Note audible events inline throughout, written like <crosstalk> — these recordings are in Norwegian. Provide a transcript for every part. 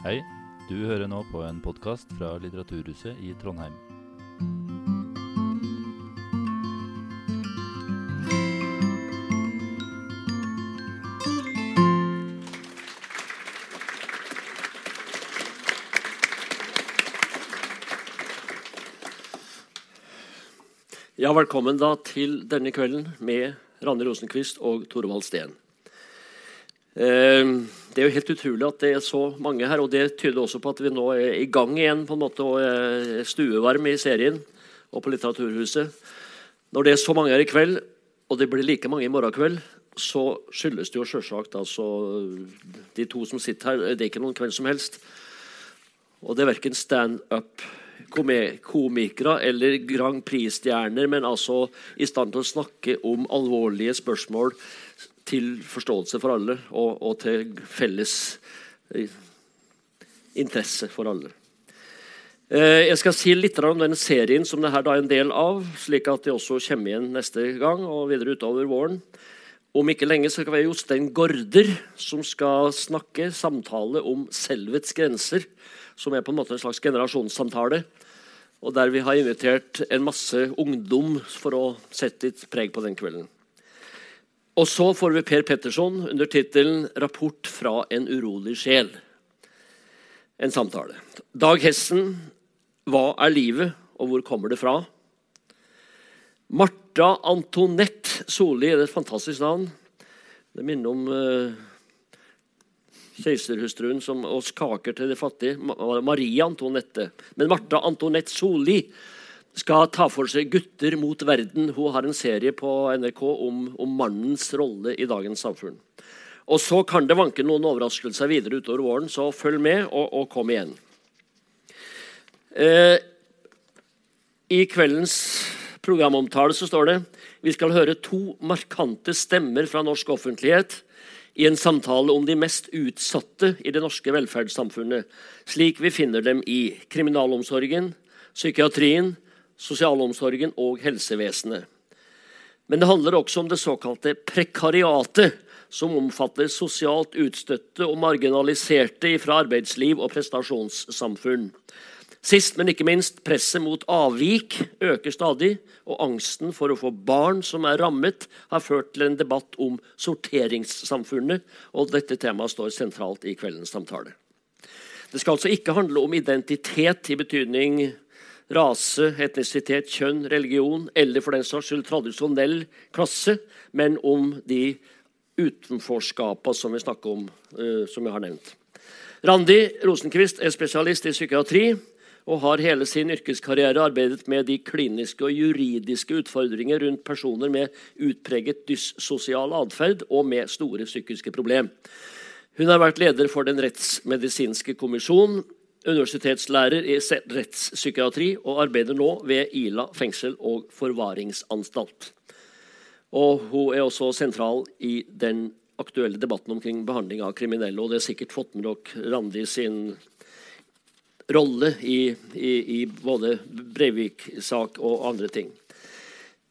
Hei, du hører nå på en podkast fra Litteraturhuset i Trondheim. Ja, velkommen da til denne kvelden med Ranne Rosenquist og Torvald Steen. Eh, det er jo helt utrolig at det er så mange her, og det tyder også på at vi nå er i gang igjen på en måte, og er stuevarme i serien og på Litteraturhuset. Når det er så mange her i kveld, og det blir like mange i morgen kveld, så skyldes det jo selvsagt altså De to som sitter her, det er ikke noen kveld som helst. Og det er verken standup komikere eller Grand Prix-stjerner, men altså i stand til å snakke om alvorlige spørsmål til forståelse for alle og, og til felles eh, interesse for alle. Eh, jeg skal si litt om den serien som dette er en del av, slik at det også kommer igjen neste gang og videre utover våren. Om ikke lenge skal det være Jostein Gaarder som skal snakke samtale om selvets grenser som er på en måte en slags generasjonssamtale. Og der vi har invitert en masse ungdom for å sette litt preg på den kvelden. Og så får vi Per Petterson under tittelen 'Rapport fra en urolig sjel'. En samtale. Dag Hessen, 'Hva er livet, og hvor kommer det fra?' Marta Antonette Solli er et fantastisk navn. Det minner om uh, keiserhustruen som oss kaker til de fattige, Maria Antonette. Men Martha Antonette Solli skal ta for seg 'Gutter mot verden'. Hun har en serie på NRK om, om mannens rolle i dagens samfunn. Og Så kan det vanke noen overraskelser videre utover våren, så følg med og, og kom igjen. Eh, I kveldens programomtale så står det vi skal høre to markante stemmer fra norsk offentlighet i en samtale om de mest utsatte i det norske velferdssamfunnet, slik vi finner dem i kriminalomsorgen, psykiatrien, sosialomsorgen og helsevesenet. Men det handler også om det såkalte prekariatet, som omfatter sosialt utstøtte og marginaliserte fra arbeidsliv og prestasjonssamfunn. Sist, men ikke minst, presset mot avvik øker stadig, og angsten for å få barn som er rammet, har ført til en debatt om sorteringssamfunnet, og dette temaet står sentralt i kveldens samtale. Det skal altså ikke handle om identitet i betydning rase, etnisitet, kjønn, religion eller for den saks skyld tradisjonell klasse, men om de utenforskapa som vi snakker om, uh, som jeg har nevnt. Randi Rosenquist er spesialist i psykiatri og har hele sin yrkeskarriere arbeidet med de kliniske og juridiske utfordringer rundt personer med utpreget dyssosial atferd og med store psykiske problem. Hun har vært leder for Den rettsmedisinske kommisjon, universitetslærer i rettspsykiatri og arbeider nå ved Ila fengsel og forvaringsanstalt. Og Hun er også sentral i den aktuelle debatten omkring behandling av kriminelle. og Det er sikkert fått med dere Randi sin rolle i, i, i både Breivik-sak og andre ting.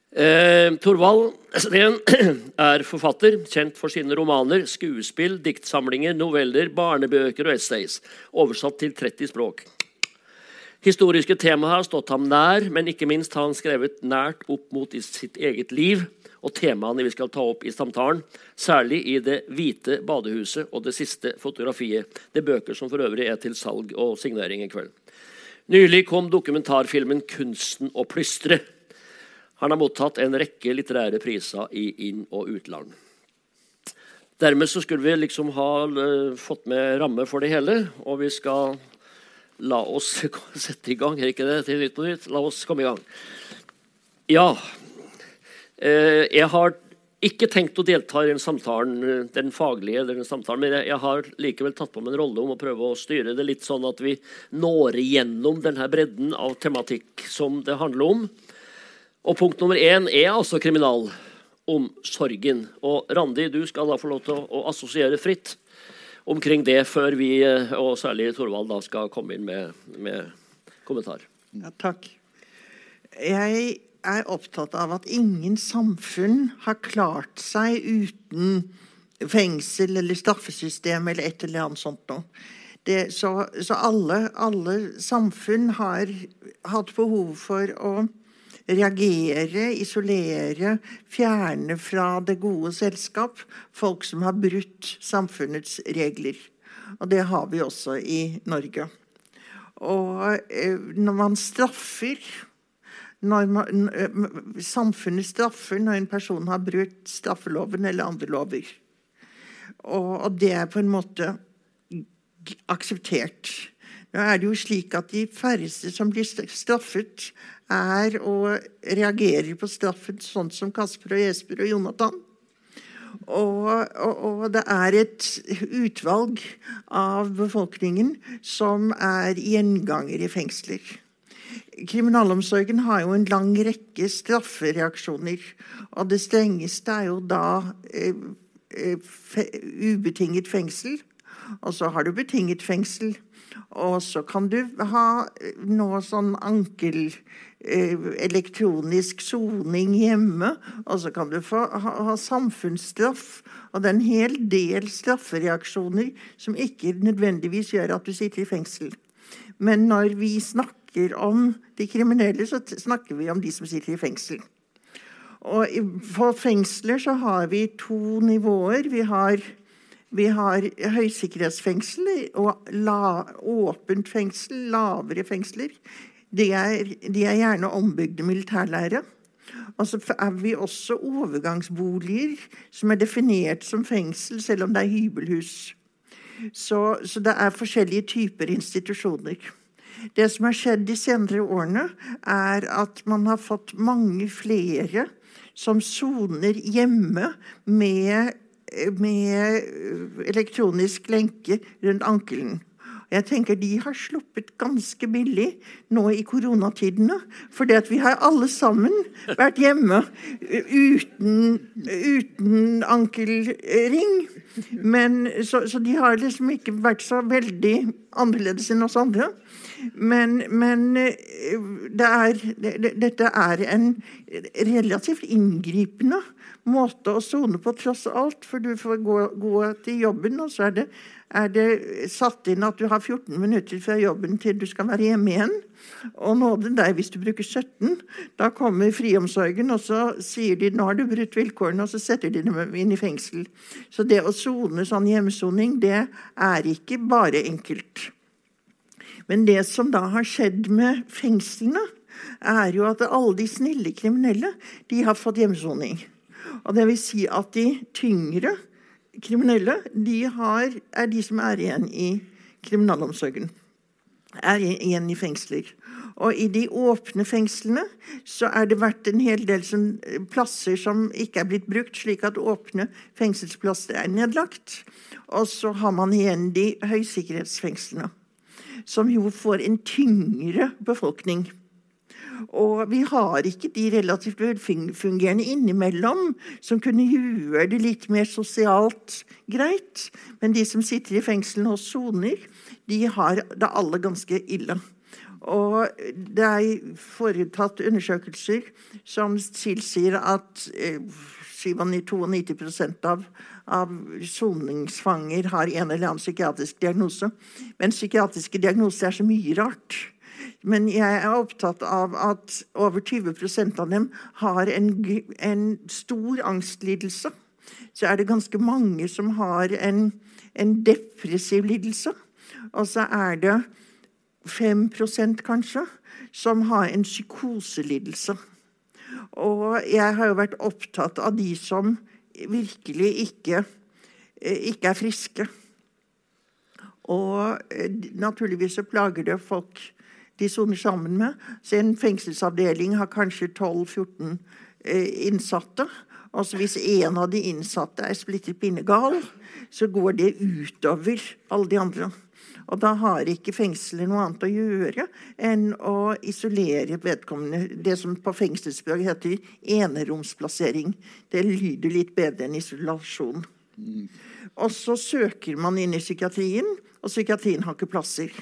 Eh, Torvald Steen <clears throat> er forfatter, kjent for sine romaner, skuespill, diktsamlinger, noveller, barnebøker og essays, oversatt til 30 språk. Historiske temaer har stått ham nær, men ikke minst har han skrevet nært opp mot sitt eget liv og temaene vi skal ta opp i samtalen, særlig i Det hvite badehuset og Det siste fotografiet. Det er bøker som for øvrig er til salg og signering i kveld. Nylig kom dokumentarfilmen 'Kunsten å plystre'. Han har mottatt en rekke litterære priser i inn- og utland. Dermed så skulle vi liksom ha uh, fått med ramme for det hele, og vi skal la oss <laughs> sette i gang. Er ikke det til Nytt på Nytt? La oss komme i gang. Ja, Eh, jeg har ikke tenkt å delta i den samtalen, eh, den faglige den samtalen, men jeg har likevel tatt på meg en rolle om å prøve å styre det litt sånn at vi når igjennom denne bredden av tematikk som det handler om. Og punkt nummer én er altså kriminalomsorgen. Og Randi, du skal da få lov til å assosiere fritt omkring det før vi, eh, og særlig Thorvald, da skal komme inn med, med kommentar. Ja, takk. Jeg er opptatt av at ingen samfunn har klart seg uten fengsel eller straffesystem eller et eller annet sånt noe. Det, så, så alle, alle, samfunn har hatt behov for å reagere, isolere, fjerne fra det gode selskap folk som har brutt samfunnets regler. Og det har vi også i Norge. Og eh, når man straffer når man, eh, Samfunnet straffer når en person har brutt straffeloven eller andre lover. Og, og det er på en måte akseptert. Nå er det jo slik at De færreste som blir straffet, er og reagerer på straffen sånn som Kasper og Jesper og Jonathan. Og, og, og, det er et utvalg av befolkningen som er gjenganger i fengsler. Kriminalomsorgen har jo en lang rekke straffereaksjoner. Og det strengeste er jo da eh, eh fe, ubetinget fengsel. Og så har du betinget fengsel. Og så kan du ha noe sånn ankel eh, elektronisk soning hjemme. Og så kan du få ha, ha, samfunnsstraff. Og det er en hel del straffereaksjoner som ikke nødvendigvis gjør at du sitter i fengsel. Men når vi snakker om de kriminelle, så snakker vi om de som sitter i fengsel. Og på fengsler så har vi to nivåer. Vi har vi har høysikkerhetsfengsel og la, åpent fengsel, lavere fengsler. De er, de er gjerne ombygde militærlære. Og så er vi også overgangsboliger som er definert som fengsel, selv om det er hybelhus. Så, så det er forskjellige typer institusjoner. Det som har skjedd de senere årene, er at man har fått mange flere som soner hjemme med med eh, elektronisk lenke rundt ankelen. Jeg tenker De har sluppet ganske billig nå i koronatidene. at vi har alle sammen vært hjemme uten, uten ankelring. Men, så, så, de har liksom ikke vært så veldig annerledes enn oss andre. Men, men eh, det er, det, dette er en relativt inngripende måte å sone på, tross alt. For du får gå, gå til jobben, og så er det, er det, satt inn at du har 14 minutter fra jobben til du skal være hjemme igjen. Og nåde deg hvis du bruker 17. Da kommer friomsorgen, og så sier de nå har du brutt vilkårene, og så setter de dem inn i fengsel. Så det å sone sånn hjemmesoning, det er ikke bare enkelt. Men det som da har skjedd med fengslene, er jo at alle de snille kriminelle de har fått hjemmesoning. Og det vil si at de tyngre kriminelle de har, er de som er igjen i kriminalomsorgen. Er igjen i fengsler. Og i de åpne fengslene så er det vært en hel del som, plasser som ikke er blitt brukt, slik at åpne fengselsplasser er nedlagt. Og så har man igjen de høysikkerhetsfengslene, som jo får en tyngre befolkning. Og vi har ikke de relativt velfungerende innimellom som kunne gjøre det litt mer sosialt greit. Men de som sitter i fengselen og soner, de har det alle ganske ille. Og det er foretatt undersøkelser som tilsier at 92 eh, av, av soningsfanger har en eller annen psykiatrisk diagnose. Men psykiatriske diagnoser er så mye rart. Men jeg er opptatt av at over 20% av dem har en, en, stor angstlidelse. Så er det ganske mange som har en, en depressiv lidelse. Og så er det 5% kanskje som har en psykoselidelse. Og jeg har jo vært opptatt av de som virkelig ikke, ikke er friske. Og eh, naturligvis så plager det folk de soner sammen med. Så en fengselsavdeling har kanskje 12-14 eh, innsatte. Altså Hvis en av de innsatte er splittet pinnegal, så går det utover alle de andre. Og da har ikke fengselet noe annet å gjøre enn å isolere vedkommende. Det som på fengselsspråk heter eneromsplassering. Det lyder litt bedre enn isolasjon. Og så søker man inn i psykiatrien, og psykiatrien har ikke plasser.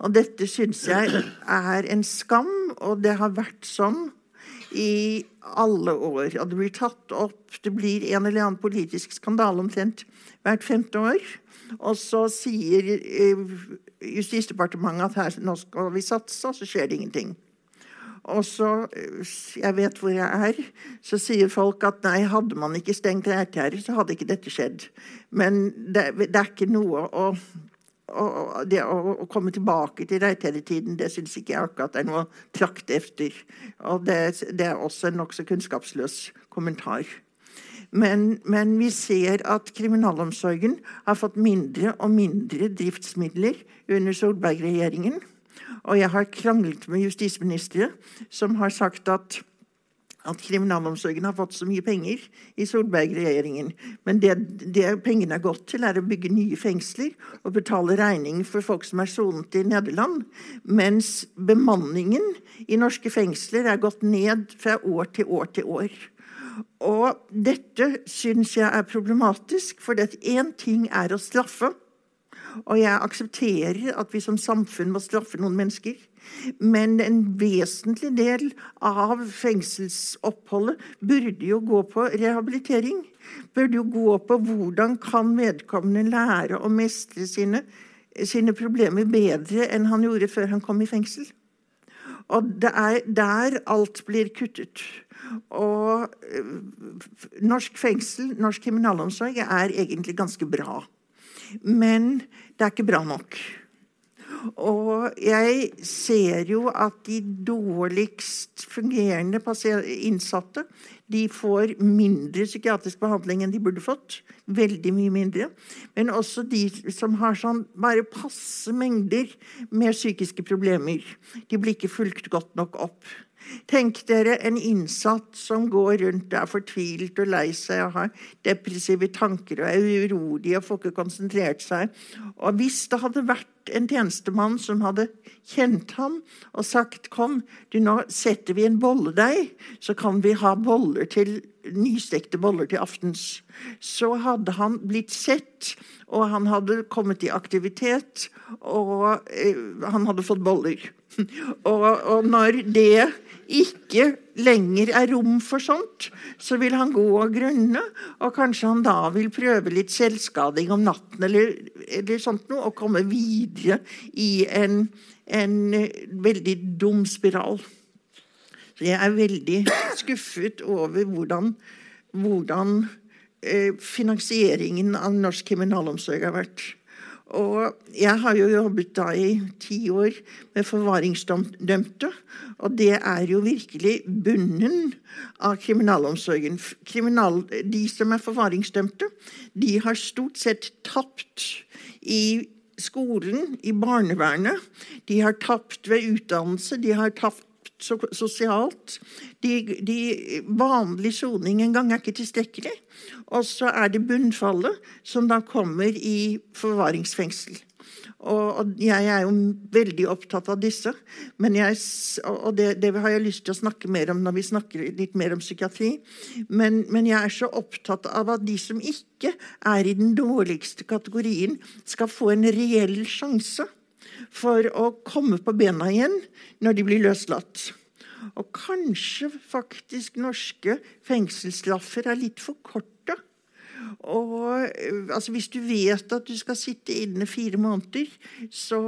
Og dette syns jeg er en skam, og det har vært sånn i alle år. Og det blir tatt opp Det blir en eller annen politisk skandale omtrent hvert femte år. Og så sier eh, Justisdepartementet at her, nå skal vi satse, og så skjer det ingenting. Og så, eh, jeg vet hvor jeg er, så sier folk at nei, hadde man ikke stengt Reitgjerdet, så hadde ikke dette skjedd. Men det, det er ikke noe å å det å, å, komme tilbake til Reitgjerdet-tiden, det syns ikke jeg akkurat er noe å trakte efter. Og det, det er også en nokså kunnskapsløs kommentar. Men, men, vi ser at kriminalomsorgen har fått mindre og mindre driftsmidler under Solberg-regjeringen. Og jeg har kranglet med justisministre som har sagt at, at kriminalomsorgen har fått så mye penger i Solberg-regjeringen. Men det, det, pengene er gått til, er å bygge nye fengsler og betale regning for folk som er sonet i Nederland. Mens bemanningen i norske fengsler er gått ned fra år til år til år. Og dette syns jeg er problematisk, for én ting er å straffe. Og jeg aksepterer at vi som samfunn må straffe noen mennesker. Men en vesentlig del av fengselsoppholdet burde jo gå på rehabilitering. Burde jo gå på hvordan kan vedkommende lære å mestre sine, sine problemer bedre enn han gjorde før han kom i fengsel. Og det er der alt blir kuttet. Og øh, norsk fengsel, norsk kriminalomsorg, er egentlig ganske bra. Men det er ikke bra nok. Og jeg ser jo at de dårligst fungerende innsatte de får mindre psykiatrisk behandling enn de burde fått. Veldig mye mindre. Men også de som har sånn bare passe mengder med psykiske problemer. De blir ikke fulgt godt nok opp. Tenk dere en innsatt som går rundt og er fortvilt og lei seg og har depressive tanker og er urolig og får ikke konsentrert seg. Og hvis det hadde vært en tjenestemann som hadde kjent ham og sagt 'Kom, du, nå setter vi en bolledeig, så kan vi ha boller til nystekte boller til aftens', så hadde han blitt sett, og han hadde kommet i aktivitet, og eh, han hadde fått boller. <laughs> og, og når det ikke lenger er rom for sånt, så vil han gå og grunne. Og kanskje han da vil prøve litt selvskading om natten eller, eller sånt noe, og komme videre i en, en veldig dum spiral. Så jeg er veldig skuffet over hvordan, hvordan eh, finansieringen av norsk kriminalomsorg har vært. Og jeg har jo jobbet da i ti år med forvaringsdømte. Og det er jo virkelig bunnen av kriminalomsorgen. Kriminal, de som er forvaringsdømte, de har stort sett tapt i skolen, i barnevernet. De har tapt ved utdannelse, de har tapt sosialt. De, de vanlig soning en gang er ikke tilstrekkelig. Og så er det bunnfallet, som da kommer i forvaringsfengsel. Og jeg er jo veldig opptatt av disse. Jeg, og det, det, har jeg lyst til å snakke mer om når vi snakker litt mer om psykiatri. Men, men jeg er så opptatt av at de som ikke er i den dårligste kategorien, skal få en reell sjanse for å komme på bena igjen når de blir løslatt. Og kanskje faktisk norske fengselsstraffer er litt for korte. Og altså, Hvis du vet at du skal sitte inne fire måneder, så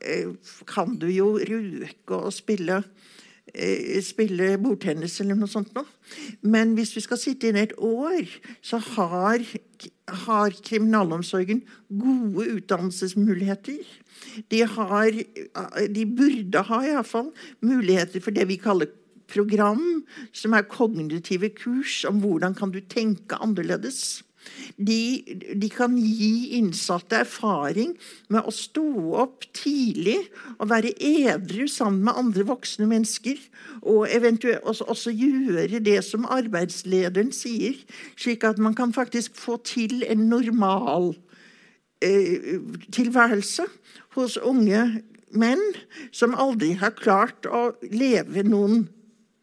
eh, kan du jo røke og spille Eh, spille bordtennis eller noe sånt noe. Men hvis vi skal sitte inne et år, så har, har kriminalomsorgen gode utdannelsesmuligheter. De, har, de burde ha iallfall muligheter for det vi kaller program, som er kognitive kurs om hvordan kan du tenke annerledes. De, de, kan gi innsatte erfaring med å stå opp tidlig og være edru sammen med andre voksne mennesker. Og eventuelt også, også, gjøre det som arbeidslederen sier, slik at man kan faktisk få til en normal eh, tilværelse hos unge menn som aldri har klart å leve noen,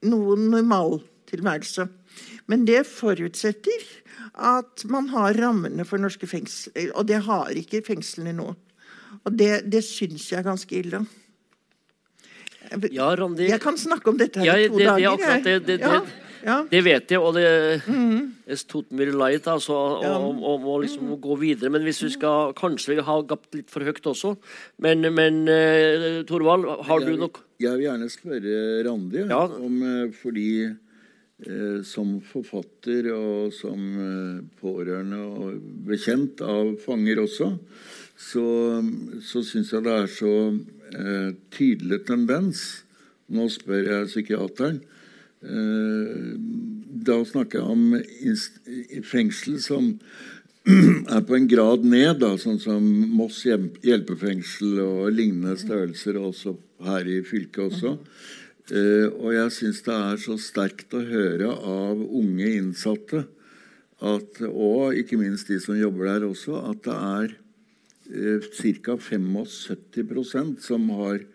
noen normal tilværelse. Men det forutsetter at man har rammene for norske fengsler. Og det har ikke fengslene nå. Og det, det syns jeg er ganske ille. Ja, Randi. Jeg kan snakke om dette her Ja, i to det- det er dager. akkurat det- det- ja, ja. Det vet jeg, og det er tut light, altså, Ja. om, om å liksom gå videre. Men hvis vi skal Kanskje vi har gapt litt for høyt også. Men, men eh, Torvald, har du Jeg du nok Jeg vil gjerne spørre Randi Ja. om eh, fordi som forfatter og som eh, pårørende og bekjent av fanger også, så, så syns jeg det er så eh, tydelig tendens Nå spør jeg psykiateren. Eh, da snakker jeg om fengsel som <clears throat> er på en grad ned, da, sånn som Moss hjelpefengsel og lignende størrelser, også her i fylket også. Eh, og jeg syns det er så sterkt å høre av unge innsatte, at, og ikke minst de som jobber der også, at det er eh, ca. 75% som har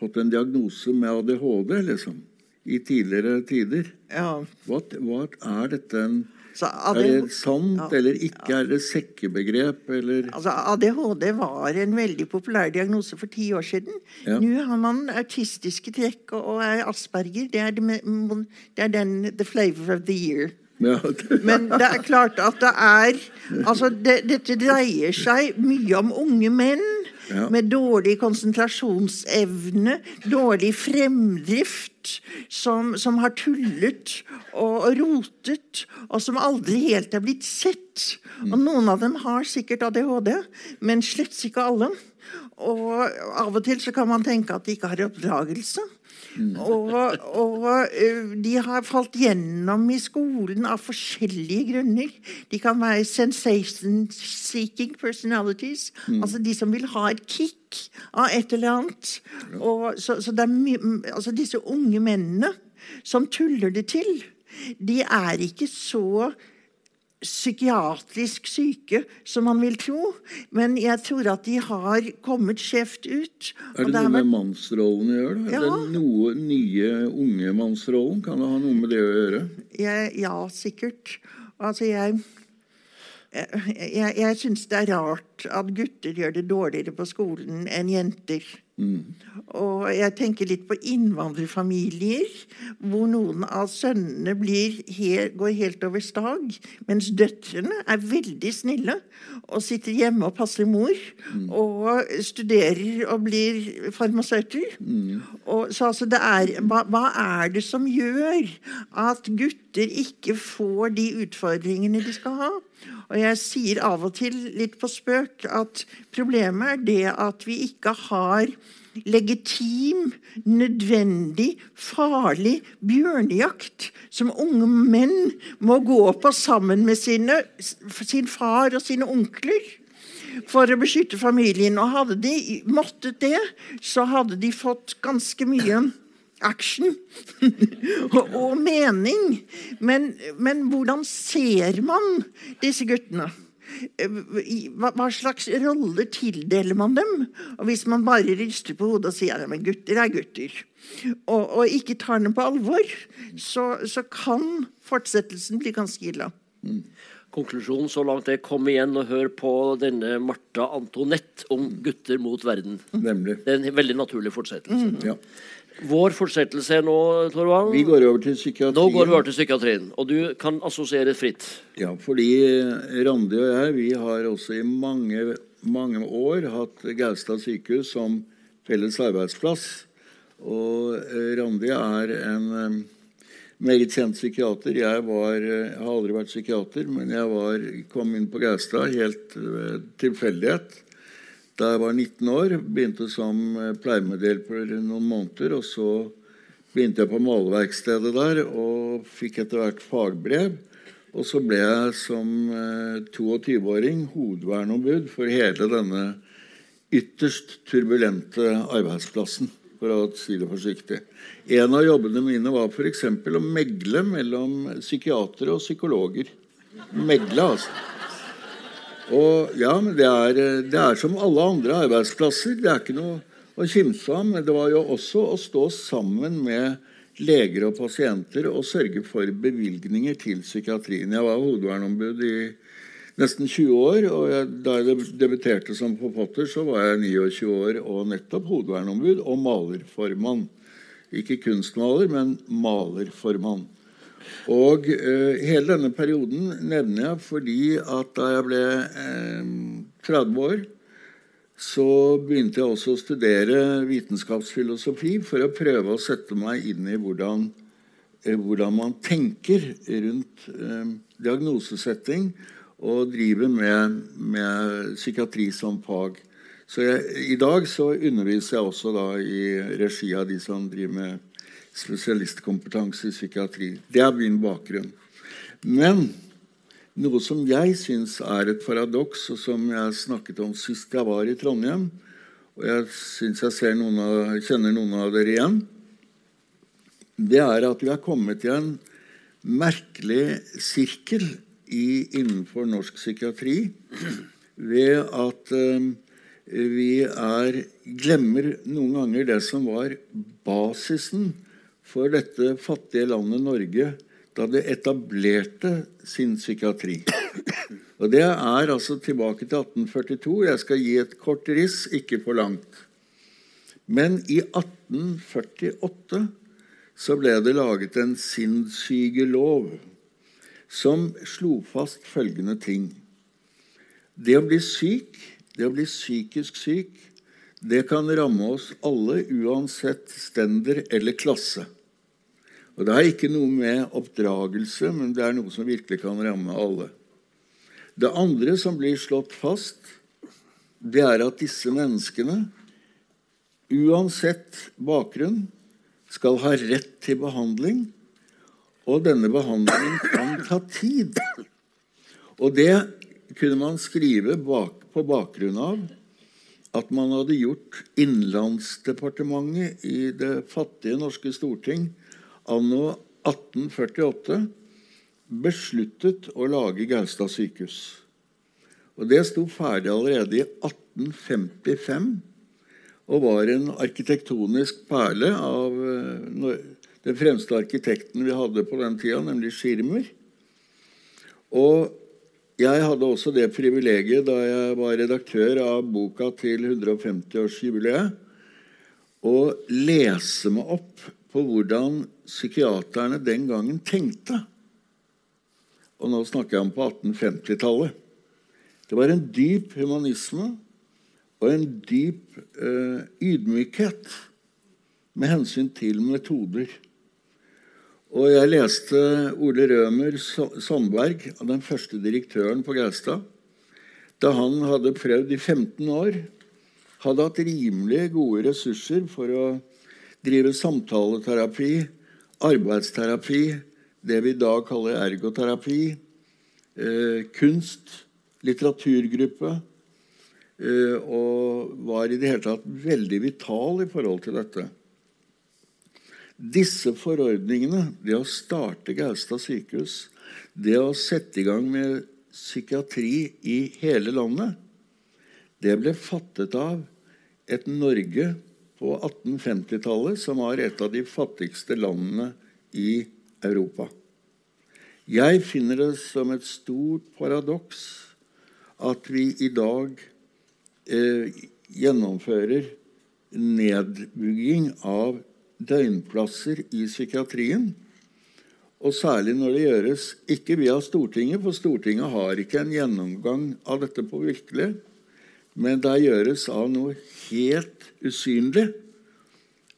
fått en diagnose med ADHD, liksom, i tidligere tider. ja. Hva, hva er dette en Så Er det sant Ja. eller ikke? Er det sekkebegrep, eller altså ADHD var en veldig populær diagnose for ti år siden. Ja. Nå har man autistiske trekk og, er Asperger. Det er, det, det er den the flavor of the year. <laughs> Men det er klart at det er Altså, det, dette dreier seg mye om unge menn Ja. med dårlig konsentrasjonsevne, dårlig fremdrift, som, som har tullet og, og rotet, og som aldri helt er blitt sett. Og noen av dem har sikkert ADHD, men slett ikke alle. Og av og til så kan man tenke at de ikke har oppdragelse. Og, og de har falt gjennom i skolen av forskjellige grunner. De kan være sensation-seeking personalities. Altså de som vil ha et kick av et eller annet. Og, så, så altså disse unge mennene som tuller det til, de er ikke så psykiatrisk syke som man vil tro. Men jeg tror at de har kommet skjevt ut. Er det, det noe med mannsrollen å gjøre? Ja. Den noe nye unge mannsrollen? Kan det ha noe med det å gjøre? jeg, Ja, sikkert. Altså, jeg Jeg, jeg, jeg syns det er rart at gutter gjør det dårligere på skolen enn jenter. Og jeg tenker litt på innvandrerfamilier, hvor noen av sønnene blir he går helt over stag, mens døtrene er veldig snille og sitter hjemme og passer mor. Og studerer og blir farmasøyter. Og, så altså det er, hva, hva er det som gjør at gutter ikke får de utfordringene de skal ha? Og jeg sier av og til litt på spøk at problemet er det at vi ikke har legitim, nødvendig, farlig bjørnejakt som unge menn må gå på sammen med sine, sin far og sine onkler for å beskytte familien. Og hadde de måttet det, så hadde de fått ganske mye action <laughs> og, og mening. Men, men hvordan ser man disse guttene? Hva, hva slags rolle tildeler man dem? Og Hvis man bare rister på hodet og sier at gutter er gutter, og, og ikke tar dem på alvor, så, så kan fortsettelsen bli ganske ille. Konklusjonen så langt er kom igjen og hør på denne Martha Antonette om gutter mot verden. Nemlig. Det er en veldig naturlig fortsettelse. Ja. Vår fortsettelse nå, Torvald Vi går over til psykiatrien. Nå går vi over til psykiatrien, og du kan assosiere fritt. Ja, fordi Randi og jeg vi har også i mange, mange år hatt Gaustad sykehus som felles arbeidsplass. Og eh, Randi er en eh, meget kjent psykiater. Jeg, var, eh, jeg har aldri vært psykiater, men jeg var, kom inn på Gaustad helt ved tilfeldighet. Da jeg var 19 år, begynte som eh, pleiemedhjelper noen måneder. Og så begynte jeg på maleverkstedet der og fikk etter hvert fagbrev. Og så ble jeg som eh, 22-åring hovedverneombud for hele denne ytterst turbulente arbeidsplassen, for å si det forsiktig. En av jobbene mine var f.eks. å megle mellom psykiatere og psykologer. Megle, altså. Og ja, men det er, det er som alle andre arbeidsplasser. Det er ikke noe å kimse av. Men det var jo også å stå sammen med leger og pasienter og sørge for bevilgninger til psykiatrien. Jeg var hovedvernombud i nesten 20 år. Og jeg, da jeg debuterte som forfatter, så var jeg 29 år og nettopp hovedvernombud og malerformann. Ikke kunstmaler, men malerformann. Og eh, hele denne perioden nevner jeg fordi at da jeg ble eh, 30 år, så begynte jeg også å studere vitenskapsfilosofi for å prøve å sette meg inn i hvordan, eh, hvordan man tenker rundt eh, diagnosesetting og driver med, med psykiatri som fag. Så jeg, I dag så underviser jeg også da i regi av de som driver med spesialistkompetanse i psykiatri. Det er min bakgrunn. Men noe som jeg syns er et paradoks, og som jeg snakket om sist jeg var i Trondheim, og jeg syns jeg noen av, kjenner noen av dere igjen, det er at vi har kommet i en merkelig sirkel i, innenfor norsk psykiatri ved at uh, vi er, glemmer noen ganger det som var basisen for dette fattige landet Norge da det etablerte sin psykiatri. Og Det er altså tilbake til 1842. Jeg skal gi et kort riss, ikke for langt. Men i 1848 så ble det laget en sinnssykelov som slo fast følgende ting. Det å bli syk, det å bli psykisk syk, det kan ramme oss alle uansett stender eller klasse. Og Det er ikke noe med oppdragelse, men det er noe som virkelig kan ramme alle. Det andre som blir slått fast, det er at disse menneskene, uansett bakgrunn, skal ha rett til behandling, og denne behandlingen kan ta tid. Og det kunne man skrive bak, på bakgrunn av at man hadde gjort Innenlandsdepartementet i det fattige norske storting anno 1848 besluttet å lage Gaustad sykehus. Og Det sto ferdig allerede i 1855 og var en arkitektonisk perle av eh, den fremste arkitekten vi hadde på den tida, nemlig Schirmer. Og jeg hadde også det privilegiet da jeg var redaktør av boka til 150-årsjubileet, å lese meg opp på hvordan psykiaterne den gangen tenkte. Og nå snakker jeg om på 1850-tallet. Det var en dyp humanisme og en dyp eh, ydmykhet med hensyn til metoder. Og jeg leste Ole Rømer Sandberg, den første direktøren på Gaustad. Da han hadde prøvd i 15 år, hadde hatt rimelig gode ressurser for å drive samtaleterapi, arbeidsterapi, det vi i dag kaller ergoterapi, eh, kunst, litteraturgruppe, eh, og var i det hele tatt veldig vital i forhold til dette. Disse forordningene, det å starte Gaustad sykehus, det å sette i gang med psykiatri i hele landet, det ble fattet av et Norge på 1850-tallet, som var et av de fattigste landene i Europa. Jeg finner det som et stort paradoks at vi i dag eh, gjennomfører nedbygging av døgnplasser i psykiatrien. Og særlig når det gjøres ikke via Stortinget, for Stortinget har ikke en gjennomgang av dette på virkelig, men det gjøres av noe helt usynlig.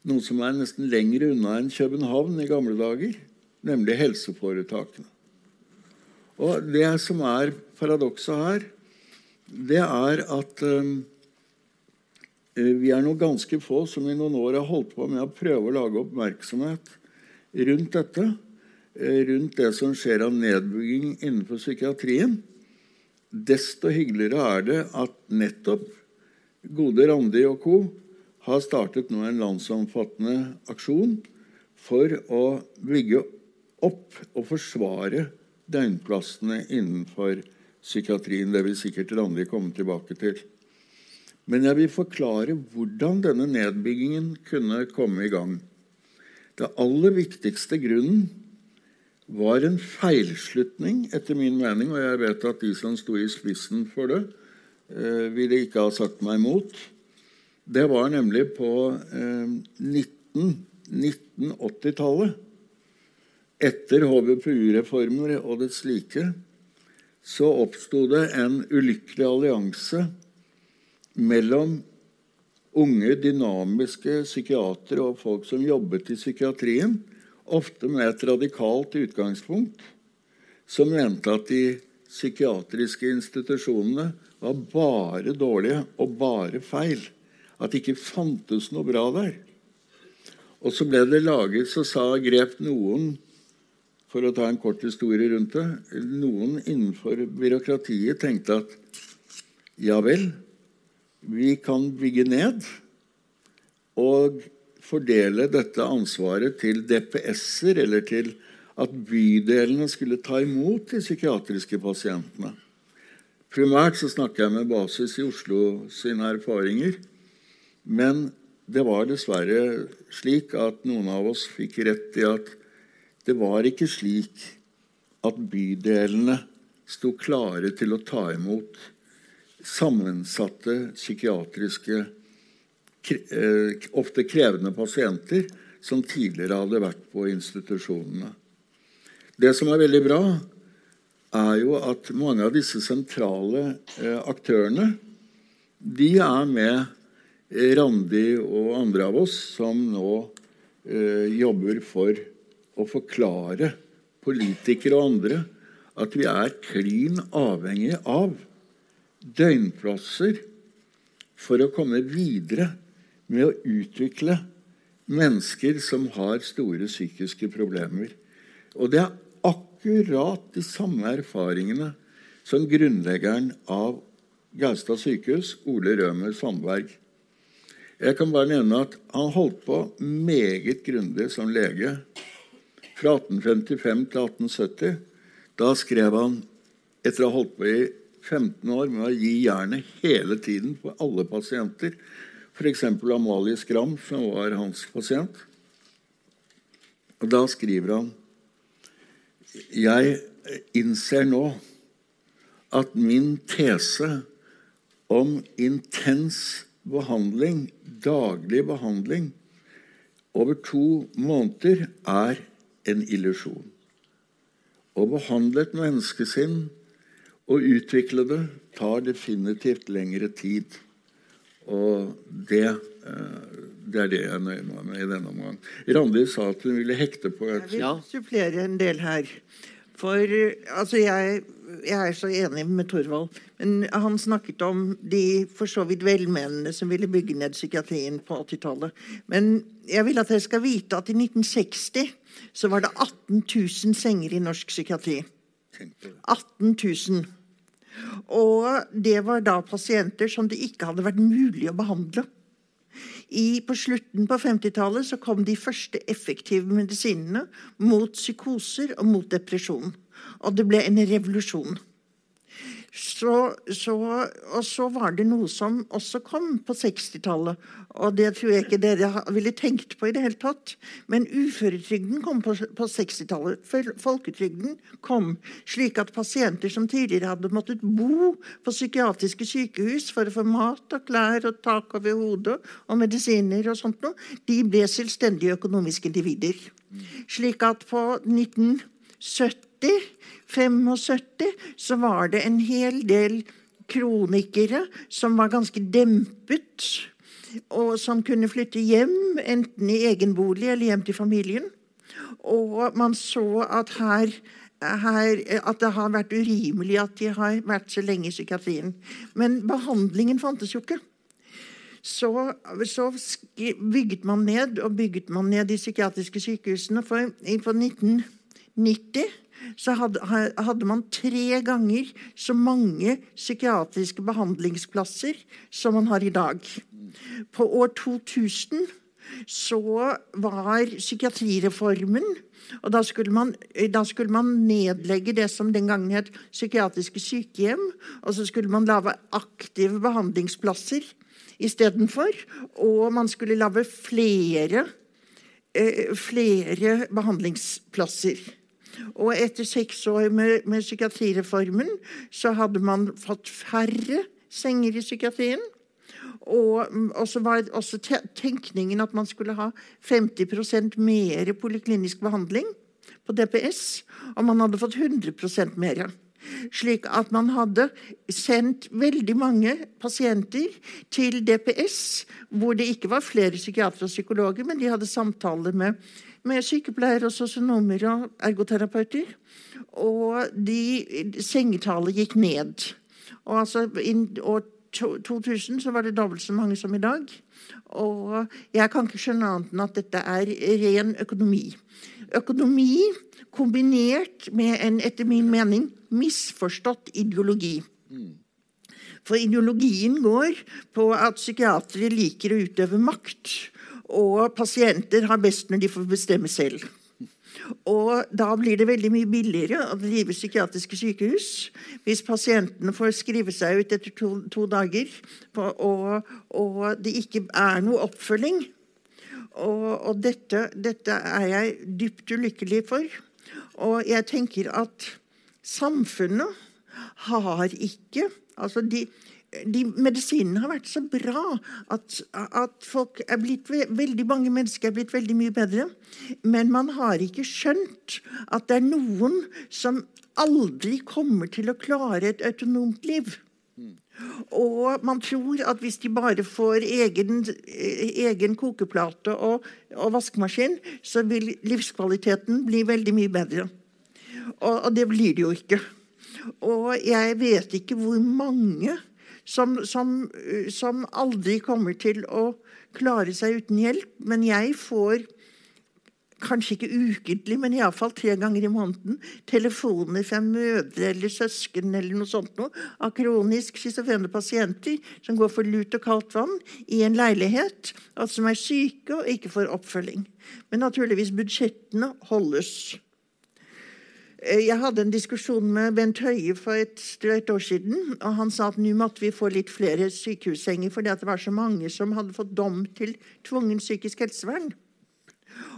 Noe som er nesten lenger unna enn København i gamle dager, nemlig helseforetakene. Og Det som er paradokset her, det er at um, vi er noen ganske få som i noen år har holdt på med å prøve å lage oppmerksomhet rundt dette. Eh, rundt det som skjer av nedbygging innenfor psykiatrien. Desto hyggeligere er det at nettopp gode Randi og co. har startet nå en landsomfattende aksjon for å bygge opp og forsvare døgnplassene innenfor psykiatrien. Det vil sikkert Randi komme tilbake til. Men jeg vil forklare hvordan denne nedbyggingen kunne komme i gang. Det aller viktigste grunnen var en feilslutning, etter min mening, og jeg vet at de som sto i spissen for det, eh, ville ikke ha sagt meg imot. Det var nemlig på eh, 19 1980-tallet, etter HVPU-reformer og det slike, så oppsto det en ulykkelig allianse mellom unge, dynamiske psykiatere og folk som jobbet i psykiatrien, ofte med et radikalt utgangspunkt, som mente at de psykiatriske institusjonene var bare dårlige og bare feil. At det ikke fantes noe bra der. Og så ble det laget, så sa grep noen for å ta en kort historie rundt det Noen innenfor byråkratiet tenkte at ja vel, vi kan bygge ned og fordele dette ansvaret til DPS-er eller til at bydelene skulle ta imot de psykiatriske pasientene. Primært så snakker jeg med basis i Oslo sine erfaringer. Men det var dessverre slik at noen av oss fikk rett i at det var ikke slik at bydelene sto klare til å ta imot sammensatte psykiatriske, eh, ofte krevende pasienter som tidligere hadde vært på institusjonene. Det som er veldig bra, er jo at mange av disse sentrale eh, aktørene de er med Randi og andre av oss som nå eh, jobber for å forklare politikere og andre at vi er klin avhengig av døgnplasser for å komme videre med å utvikle mennesker som har store psykiske problemer. Og det er akkurat de samme erfaringene som grunnleggeren av Gaustad sykehus, Ole Rømer Sandberg. Jeg kan bare nevne at han holdt på meget grundig som lege. Fra 1855 til 1870. Da skrev han, etter å ha holdt på i 15 år med å gi jernet hele tiden på alle pasienter, f.eks. Amalie Skram, som var hans pasient. Og Da skriver han jeg innser nå at min tese om intens behandling, daglig behandling, over to måneder er en illusjon. Å behandle et menneskesinn og utvikle det tar definitivt lengre tid. Og det, eh, det er det jeg nøyer meg med i denne omgang. Randi sa at hun ville hekte på et Jeg vil supplere en del her. For altså, jeg, jeg, er så enig med Thorvald. Men han snakket om de for så vidt velmenende som ville bygge ned psykiatrien på 80-tallet. Men jeg vil at dere skal vite at i 1960 så var det 18 000 senger i norsk psykiatri. 18 000. Og det var da pasienter som det ikke hadde vært mulig å behandle. I, på slutten på 50-tallet så kom de første effektive medisinene mot psykoser og mot depresjon. Og det ble en revolusjon. Så, så, og så var det noe som også kom på 60-tallet. Og det tror jeg ikke dere ville tenkt på i det hele tatt. Men uføretrygden kom på, på 60-tallet. Folketrygden kom slik at pasienter som tidligere hadde måttet bo på psykiatriske sykehus for å få mat og klær og tak over hodet og medisiner og sånt noe, de ble selvstendige økonomiske individer. Slik at på 1970 75 så var det en hel del kronikere som var ganske dempet, og som kunne flytte hjem, enten i egen bolig eller hjem til familien. Og man så at her, her, at det har vært urimelig at de har vært så lenge i psykiatrien. Men behandlingen fantes jo ikke. Så, så, bygget man ned og bygget man ned de psykiatriske sykehusene. For på 1990 så hadde, hadde, man tre ganger så mange psykiatriske behandlingsplasser som man har i dag. På år 2000 så var psykiatrireformen og da skulle, man, da skulle man nedlegge det som den gangen het psykiatriske sykehjem. Og så skulle man lage aktive behandlingsplasser istedenfor. Og man skulle lage flere, eh, flere behandlingsplasser. Og etter seks år med, med psykiatrireformen så hadde man fått færre senger i psykiatrien. Og, så var også tenkningen at man skulle ha 50% mer poliklinisk behandling på DPS. Og man hadde fått 100% mer. Slik at man hadde sendt veldig mange pasienter til DPS, hvor det ikke var flere psykiatere og psykologer, men de hadde samtaler med, med sykepleiere og sosionomer og ergoterapeuter. Og de, sengetallet gikk ned. Og altså, i år 2000 så var det dobbelt så mange som i dag. Og jeg kan ikke skjønne annet enn at dette er ren økonomi. Økonomi kombinert med en, etter min mening, misforstått ideologi. For ideologien går på at psykiatere liker å utøve makt, og pasienter har best når de får bestemme selv. Og da blir det veldig mye billigere å drive psykiatriske sykehus hvis pasientene får skrive seg ut etter to, to dager, og, og, det ikke er noe oppfølging. Og, og dette, dette, er jeg dypt ulykkelig for. Og jeg tenker at samfunnet har ikke Altså, de, de medisinene har vært så bra at, at folk er blitt, veldig mange mennesker er blitt veldig mye bedre. Men man har ikke skjønt at det er noen som aldri kommer til å klare et autonomt liv. Og man tror at hvis de bare får egen, egen kokeplate og, og, vaskemaskin, så vil livskvaliteten bli veldig mye bedre. Og, og det blir det jo ikke. Og jeg vet ikke hvor mange som, som, som aldri kommer til å klare seg uten hjelp. Men jeg får kanskje ikke ukentlig, men iallfall tre ganger i måneden telefoner fra mødre eller søsken eller noe sånt noe, av kronisk schizofrene pasienter som går for lut og kaldt vann i en leilighet, og som er syke og ikke får oppfølging. Men naturligvis, budsjettene holdes. Eh, jeg hadde en diskusjon med Bent Høie for et drøyt år siden. og Han sa at nå måtte vi få litt flere sykehussenger fordi det var så mange som hadde fått dom til tvungen psykisk helsevern.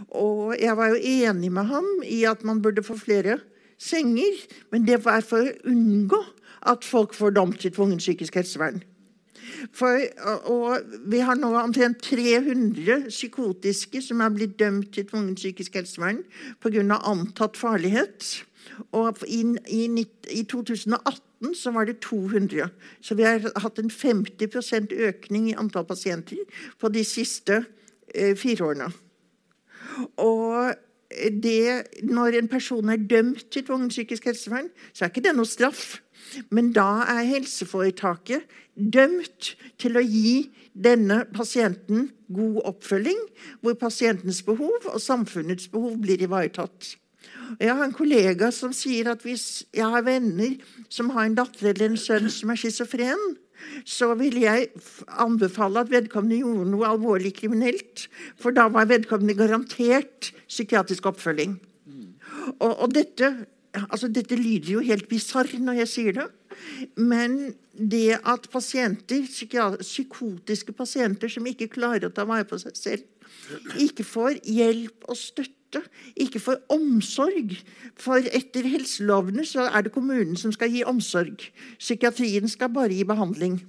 Og jeg var jo enig med ham i at man burde få flere senger, men det var for å unngå at folk får dom til tvungen psykisk helsevern. For, og vi har nå omtrent 300 psykotiske som er blitt dømt til tvungen psykisk helsevern pga. antatt farlighet. Og i, i, i 2018 så var det 200. Så vi har hatt en 50% økning i antall pasienter på de siste eh, fire årene. Og det, når en person er dømt til tvungent psykisk helsevern, så er ikke det noe straff. Men da er helseforetaket dømt til å gi denne pasienten god oppfølging, hvor pasientens behov og samfunnets behov blir ivaretatt. Jeg har en kollega som sier at hvis jeg har venner som har en datter eller en sønn som er schizofren, så ville jeg anbefale at vedkommende gjorde noe alvorlig kriminelt. For da var vedkommende garantert psykiatrisk oppfølging. Og, og dette, altså dette lyder jo helt bisarr når jeg sier det. Men det at pasienter, psykotiske pasienter som ikke klarer å ta vare på seg selv, ikke får hjelp og støtte ikke for omsorg. For etter helselovene så er det kommunen som skal gi omsorg. Psykiatrien skal bare gi behandling.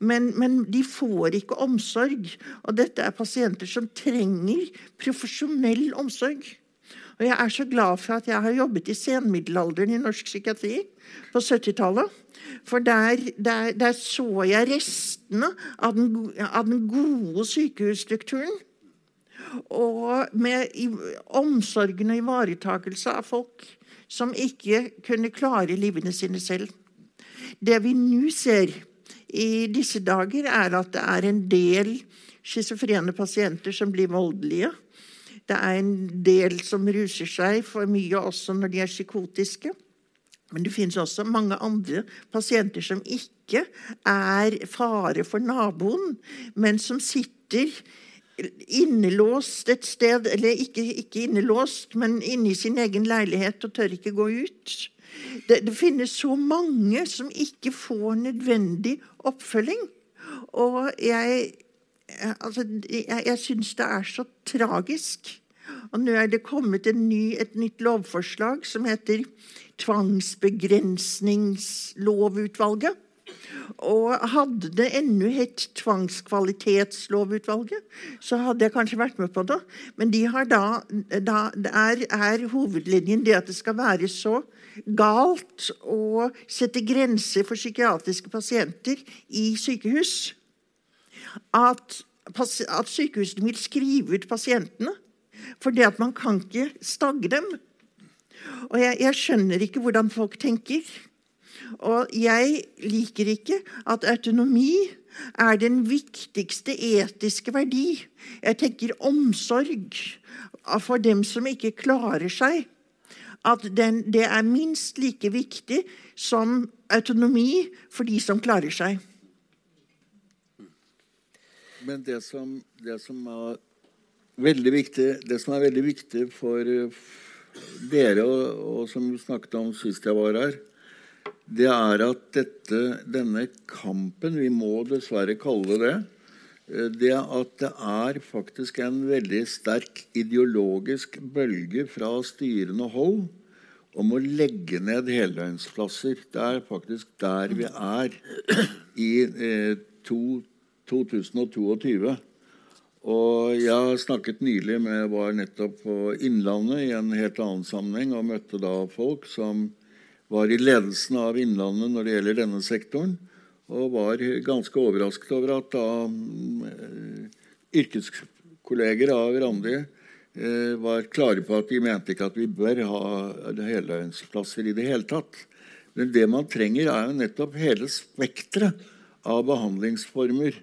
Men, men, de får ikke omsorg. Og dette er pasienter som trenger profesjonell omsorg. Og jeg er så glad for at jeg har jobbet i senmiddelalderen i norsk psykiatri på 70-tallet. For der, der, der, så jeg restene av den, av den gode sykehusstrukturen. Og med omsorgen og ivaretakelse av folk som ikke kunne klare livene sine selv. Det vi nå ser i disse dager, er at det er en del schizofrene pasienter som blir voldelige. Det er en del som ruser seg for mye også når de er psykotiske. Men det finnes også mange andre pasienter som ikke er fare for naboen, men som sitter innelåst et sted, eller ikke, ikke innelåst, men inne i sin egen leilighet og tør ikke gå ut. Det, det finnes så mange som ikke får nødvendig oppfølging. Og jeg, altså, jeg, jeg syns det er så tragisk. Og nå er det kommet ny, et nytt lovforslag som heter Tvangsbegrensningslovutvalget. Og hadde det ennå hett Tvangskvalitetslovutvalget, så hadde jeg kanskje vært med på det. Men de har da, da er, er hovedlinjen det at det skal være så galt å sette grenser for psykiatriske pasienter i sykehus at, at sykehusene vil skrive ut pasientene. For det at man kan ikke stagge dem. Og jeg, jeg skjønner ikke hvordan folk tenker. Og jeg liker ikke at autonomi er den viktigste etiske verdi. Jeg tenker omsorg for dem som ikke klarer seg. At den, det er minst like viktig som autonomi for de som klarer seg. Men det som, det som, er veldig viktig, det som er veldig viktig for dere, og, og som du snakket om sist jeg var her, det er at dette, denne kampen, vi må dessverre kalle det det. det at det er faktisk en veldig sterk ideologisk bølge fra styrende hold om å legge ned heldøgnsplasser. Det er faktisk der vi er i eh, to, 2022. Og jeg snakket nylig med var nettopp på Innlandet i en helt annen sammenheng og møtte da folk som var i ledelsen av Innlandet når det gjelder denne sektoren, og var ganske overrasket over at da eh, yrkeskolleger av Randi eh, var klare på at de mente ikke at vi bør ha heldøgnsplasser i det hele tatt. Men det man trenger, er jo nettopp hele spekteret av behandlingsformer.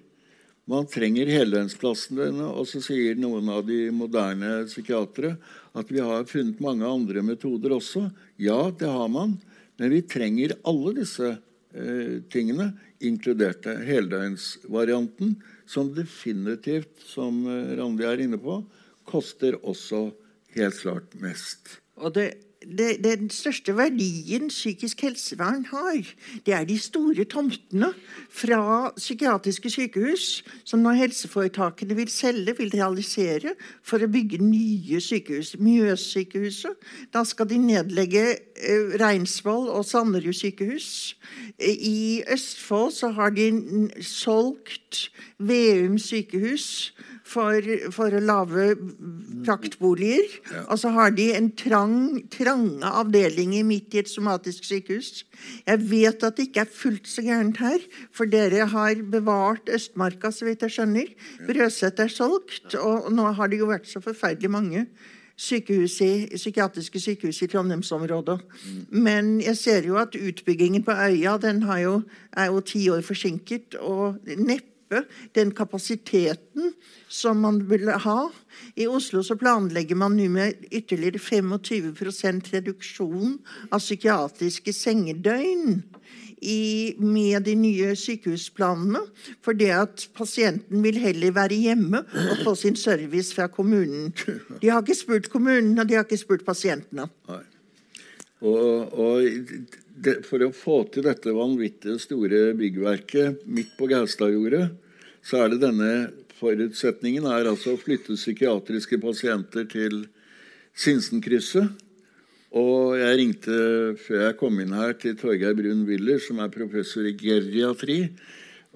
Man trenger heldøgnsplassene, og så sier noen av de moderne psykiatere at vi har funnet mange andre metoder også. Ja, det har man. Men vi trenger alle disse eh, tingene, inkludert heldøgnsvarianten, som definitivt, som eh, Randi er inne på, koster også helt klart mest. Og det det, den største verdien psykisk helsevern har, det er de store tomtene fra psykiatriske sykehus, som når helseforetakene vil selge, vil realisere, for å bygge nye sykehus. Mjøssykehuset. Da skal de nedlegge eh, Reinsvoll og Sanderud sykehus. I Østfold så har de solgt Veum sykehus for, for å lage praktboliger. Ja. Og så har de en trang, trange avdelinger midt i et somatisk sykehus. Jeg vet at det ikke er fullt så gærent her, for dere har bevart Østmarka, så vidt jeg skjønner. Brøset er solgt, og nå har det jo vært så forferdelig mange sykehus i, psykiatriske sykehus i Trondheimsområdet. Mm. Men jeg ser jo at utbyggingen på øya den jo, er jo ti år forsinket. og neppe den kapasiteten som man ville ha. I Oslo så planlegger man nå med ytterligere 25% reduksjon av psykiatriske sengedøgn i, med de nye sykehusplanene. For det at pasienten vil heller være hjemme og få sin service fra kommunen. De har ikke spurt kommunen, og de har ikke spurt pasientene. Nei. Og, og det, for å få til dette vanvittige store byggverket midt på Gaustadjordet, så er det denne forutsetningen er altså å flytte psykiatriske pasienter til Sinsenkrysset. Og jeg ringte før jeg kom inn her til Torgeir Brun-Willer, som er professor i geriatri.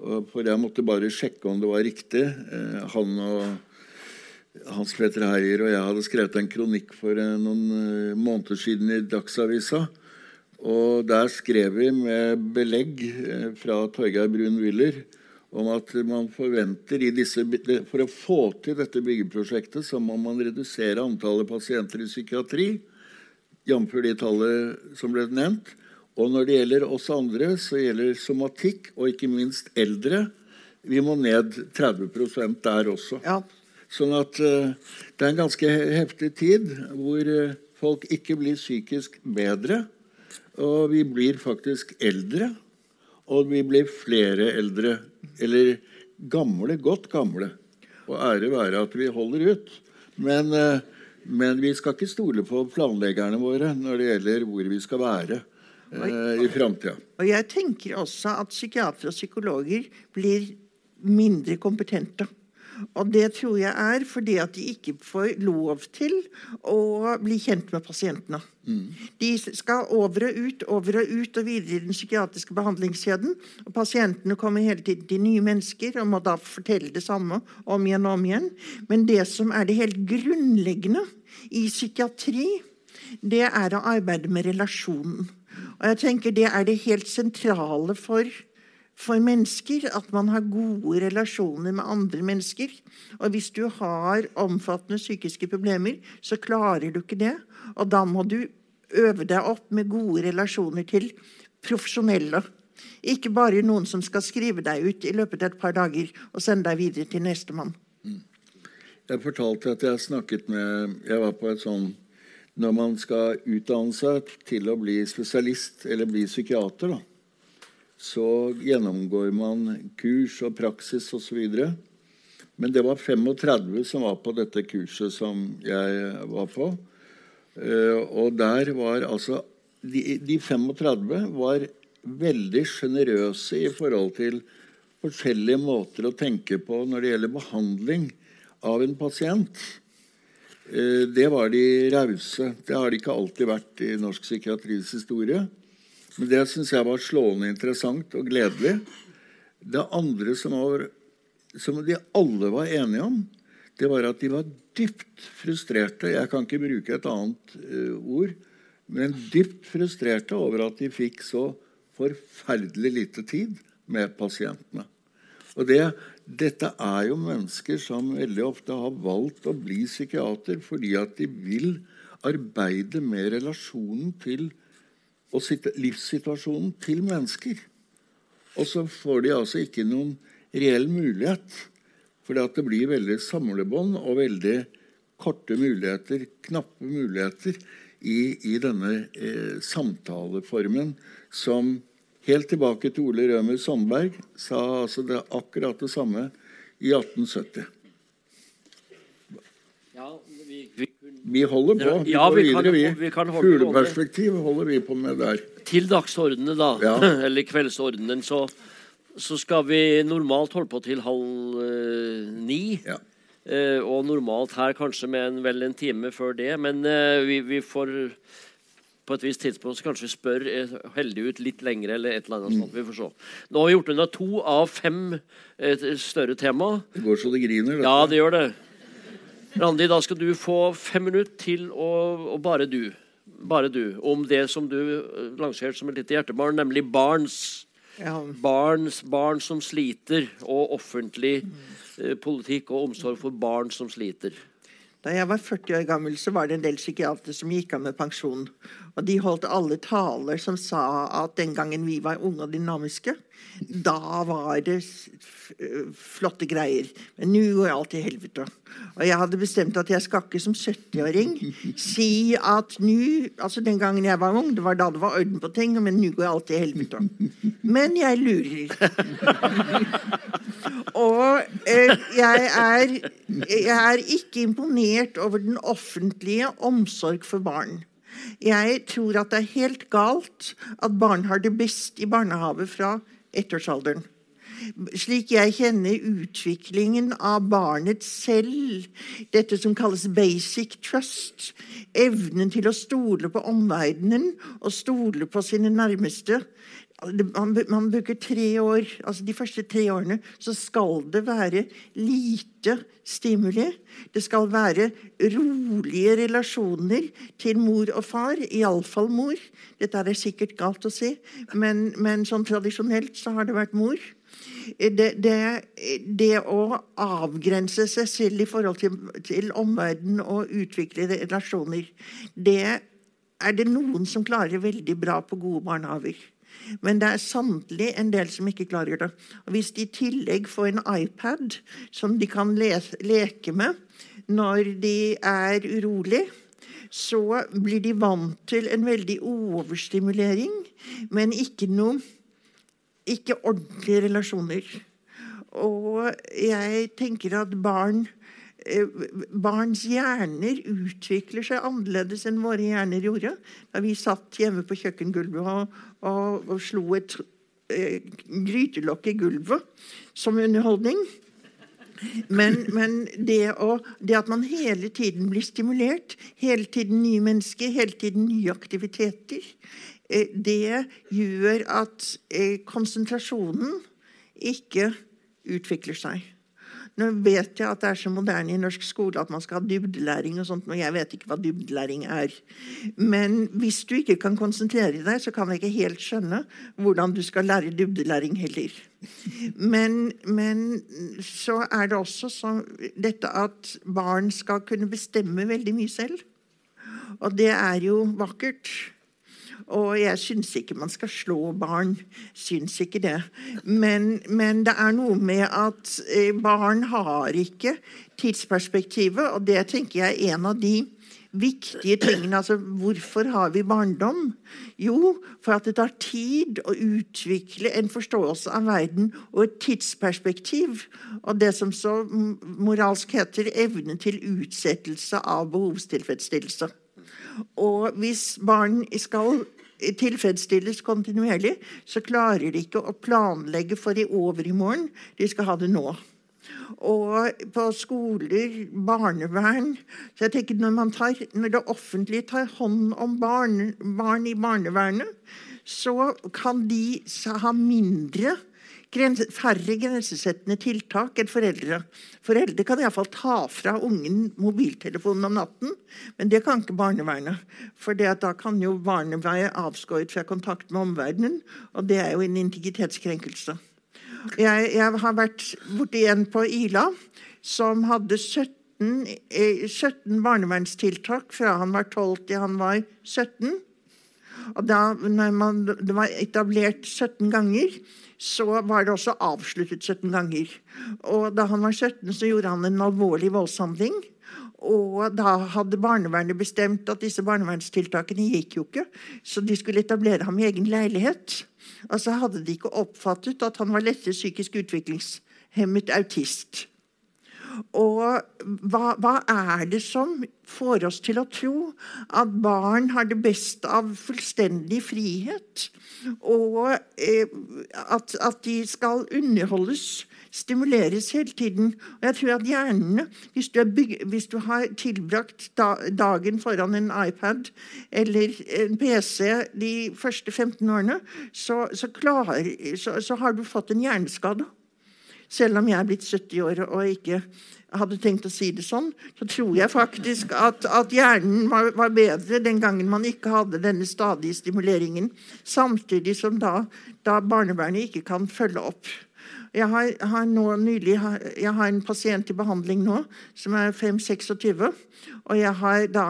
For jeg måtte bare sjekke om det var riktig. Eh, han og Hans Petter Heier og jeg hadde skrevet en kronikk for eh, noen eh, måneder siden i Dagsavisa. Og der skrev vi med belegg fra Torgeir Brun-Willer om at man forventer disse, For å få til dette byggeprosjektet så må man redusere antallet pasienter i psykiatri, jf. de tallet som ble nevnt. Og når det gjelder oss andre, så gjelder somatikk, og ikke minst eldre. Vi må ned 30% der også. Ja. Sånn at uh, det er en ganske heftig tid hvor uh, folk ikke blir psykisk bedre. Og vi blir faktisk eldre. Og vi blir flere eldre. Eller gamle, godt gamle. Og ære være at vi holder ut. Men, eh, men vi skal ikke stole på planleggerne våre når det gjelder hvor vi skal være eh, i framtida. Og jeg tenker også at psykiatere og psykologer blir mindre kompetente. Og det tror jeg er fordi at de ikke får lov til å bli kjent med pasientene. De skal over og ut, over og ut og videre i den psykiatriske behandlingskjeden. Og pasientene kommer hele tiden til nye mennesker og må da fortelle det samme om igjen og om igjen. Men det som er det helt grunnleggende i psykiatri, det er å arbeide med relasjonen. Og jeg tenker Det er det helt sentrale for for mennesker at man har gode relasjoner med andre mennesker. Og hvis du har omfattende psykiske problemer, så klarer du ikke det. Og da må du øve deg opp med gode relasjoner til profesjonelle. Ikke bare noen som skal skrive deg ut i løpet av et par dager og sende deg videre til nestemann. Jeg fortalte at jeg snakket med Jeg var på et sånn Når man skal utdanne seg til å bli spesialist eller bli psykiater, da, så gjennomgår man kurs og praksis osv. Men det var 35 som var på dette kurset som jeg var på. Eh, og der var altså De, de 35 var veldig sjenerøse i forhold til forskjellige måter å tenke på når det gjelder behandling av en pasient. Eh, det var de rause. Det har de ikke alltid vært i norsk psykiatris historie. Men det syns jeg var slående interessant og gledelig. Det andre som, var, som de alle var enige om, det var at de var dypt frustrerte. Jeg kan ikke bruke et annet uh, ord. Men dypt frustrerte over at de fikk så forferdelig lite tid med pasientene. Og det, dette er jo mennesker som veldig ofte har valgt å bli psykiater fordi at de vil arbeide med relasjonen til og livssituasjonen til mennesker. Og så får de altså ikke noen reell mulighet. For det blir veldig samlebånd og veldig korte muligheter, knappe muligheter, i, i denne eh, samtaleformen som helt tilbake til Ole Rømer Sandberg sa altså det akkurat det samme i 1870. Ja, vi, holder på. Vi ja, går vi videre, vi. vi kan holde Fugleperspektiv holder vi på med der. Til dagsordenen, da, Ja. <laughs> eller kveldsordenen, så, så skal vi normalt holde på til halv eh, ni. Ja. Eh, og normalt her kanskje med en, vel en time før det. Men eh, vi, vi får på et visst tidspunkt så kanskje vi spør eh, heldig ut litt lenger. eller et eller annet sånt, vi får se. Nå har vi gjort unna to av fem eh, større tema. Det går så det griner. dette. Ja, det gjør det. Randi, da skal du få fem minutter til å og bare du. Bare du. Om det som du eh, lanserte som et lite hjertebarn, nemlig barns Ja. Barns, barn som sliter, og offentlig eh, politikk og omsorg for barn som sliter. Da jeg var 40 år gammel, så var det en del psykiatere som gikk av med pensjon. Og de holdt alle taler som sa at den gangen vi var unge og dynamiske, da var det flotte greier. Men nå går alt til helvete. Og jeg hadde bestemt at jeg skal ikke som 70-åring si at nå Altså den gangen jeg var ung, det var da det var orden på ting, men nå går alt til helvete. Men jeg lurer. <laughs> Og eh, jeg, er, jeg er ikke imponert over den offentlige omsorg for barn. Jeg tror at det er helt galt at barn har det best i barnehage fra ettårsalderen. Slik jeg kjenner utviklingen av barnet selv, dette som kalles basic trust, evnen til å stole på omverdenen og stole på sine nærmeste, man, bruker tre år, altså De første tre årene så skal det være lite stimuli. Det skal være rolige relasjoner til mor og far. Iallfall mor. Dette er sikkert galt å si, men, men sånn tradisjonelt så har det vært mor. Det, det, det å avgrense seg selv i forhold til, til omverdenen og utvikle relasjoner, det er det noen som klarer veldig bra på gode barnehager. Men det er sannelig en del som ikke klarer det. Og Hvis de i tillegg får en iPad som de kan lese, leke med når de er urolig, så blir de vant til en veldig overstimulering, men ikke noe ikke ordentlige relasjoner. Og jeg tenker at barn Barns hjerner utvikler seg annerledes enn våre hjerner gjorde. Da vi satt hjemme på kjøkkengulvet og, og, og slo et eh, grytelokk i gulvet som underholdning. Men, men det, å, det, at man hele tiden blir stimulert, hele tiden nye mennesker, hele tiden nye aktiviteter, eh, det gjør at eh, konsentrasjonen ikke utvikler seg. Nå vet jeg at det er så moderne i norsk skole at man skal ha dybdelæring. og sånt, og Jeg vet ikke hva dybdelæring er. Men hvis du ikke kan konsentrere deg, så kan jeg ikke helt skjønne hvordan du skal lære dybdelæring heller. Men, men så er det også så, dette at barn skal kunne bestemme veldig mye selv. Og det er jo vakkert. Og jeg syns ikke man skal slå barn. Syns ikke det. Men, men, det er noe med at eh, barn har ikke tidsperspektivet, og det tenker jeg er en av de viktige tingene. Altså, hvorfor har vi barndom? Jo, for at det tar tid å utvikle en forståelse av verden og et tidsperspektiv. Og det som så moralsk heter evne til utsettelse av behovstilfredsstillelse. Og hvis barn skal tilfredsstilles kontinuerlig, så klarer de ikke å planlegge for i overmorgen. De skal ha det nå. Og på skoler, barnevern så jeg tenker Når, tar, når det offentlige tar hånd om barn, barn i barnevernet, så kan de ha mindre færre grensesettende tiltak enn foreldre. Foreldre kan iallfall ta fra ungen mobiltelefonen om natten, men det kan ikke barnevernet. For da kan jo barnet være avskåret fra kontakt med omverdenen, og det er jo en integritetskrenkelse. Jeg, jeg har vært borti en på Ila som hadde 17, 17 eh, barnevernstiltak fra han var 12 til han var 17. Og da man, det var etablert 17 ganger, så var det også avsluttet 17 ganger. Og da han var 17, så gjorde han en alvorlig voldshandling. Og da hadde barnevernet bestemt at disse barnevernstiltakene gikk jo ikke, så de skulle etablere ham i egen leilighet. Så hadde de ikke oppfattet at han var lettere psykisk utviklingshemmet autist. Og hva, hva, er det som får oss til å tro at barn har det best av fullstendig frihet? Og eh, at, at, de skal underholdes, stimuleres hele tiden. Og jeg tror at hjernene, hvis du, bygd, hvis du har tilbrakt da, dagen foran en iPad eller en PC de første 15 årene, så, så, klar, så, så har du fått en hjerneskade. Selv om jeg er blitt 70 år og ikke hadde tenkt å si det sånn, så tror jeg faktisk at, at hjernen var, var, bedre den gangen man ikke hadde denne stadige stimuleringen. Samtidig som da, da barnevernet ikke kan følge opp. Jeg har, har nå nylig jeg har en pasient i behandling nå som er 5-26. Og jeg har da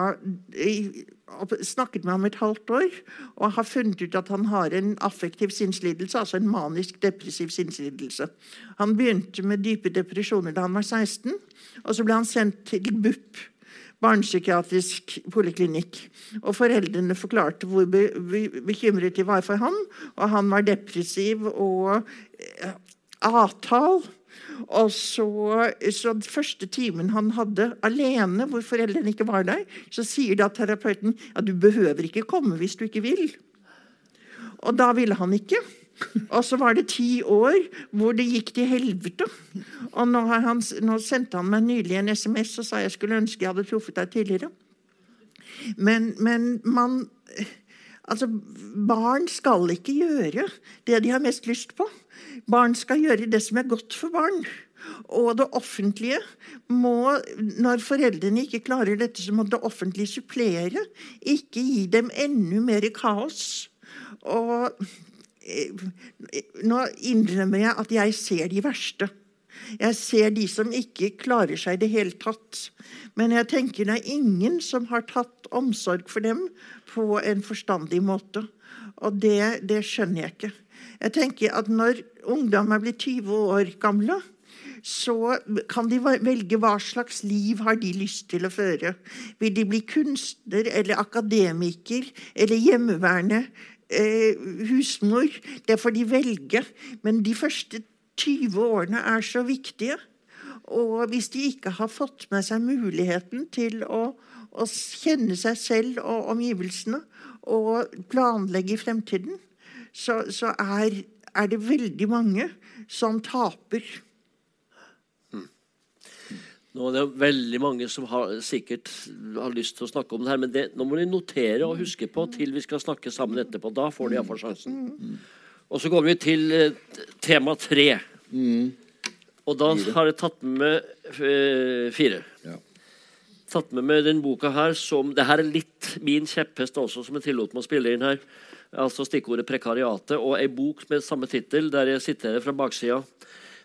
snakket med ham et halvt år og har funnet ut at han har en affektiv sinnslidelse, altså en manisk depressiv sinnslidelse. Han begynte med dype depresjoner da han var 16, og så ble han sendt til BUP, barnepsykiatrisk poliklinikk. Og foreldrene forklarte hvor bekymret de var for ham, og han var depressiv og eh, avtal. Og så, så den første timen han hadde alene, hvor foreldrene ikke var der, så sier da terapeuten ja, du behøver ikke komme hvis du ikke vil. Og da ville han ikke. Og så var det ti år hvor det gikk til helvete. Og nå, han, nå sendte han meg nylig en SMS og sa jeg skulle ønske jeg hadde truffet deg tidligere. Men, men man Altså, barn skal ikke gjøre det de har mest lyst på. Barn skal gjøre det som er godt for barn. Og det offentlige må, når foreldrene ikke klarer dette, så må det offentlige supplere. Ikke gi dem enda mer kaos. Og eh, nå innrømmer jeg at jeg ser de verste. Jeg ser de som ikke klarer seg i det hele tatt. Men jeg tenker det er ingen som har tatt omsorg for dem på en forstandig måte. Og det, det skjønner jeg ikke. Jeg tenker at Når ungdommer blir 20 år gamle, så kan de velge hva slags liv har de lyst til å føre. Vil de bli kunstner eller akademiker eller hjemmeværende eh, husmor? Det får de velge. Men de første 20 årene er så viktige. Og hvis de ikke har fått med seg muligheten til å, å kjenne seg selv og omgivelsene og planlegge i fremtiden, så, så er, er, det veldig mange som taper. Nå er det veldig mange som har, sikkert har lyst til å snakke om det her, men det, nå må de notere og huske på til vi skal snakke sammen etterpå. Da får de iallfall sjansen. Og så går vi til eh, tema tre. Og da har jeg tatt med meg fire. Ja. Tatt med meg den boka her som Det her er litt min kjepphest også, som jeg tillot meg å spille inn her. Altså stikkordet 'prekariatet', og ei bok med samme tittel, der jeg siterer fra baksida.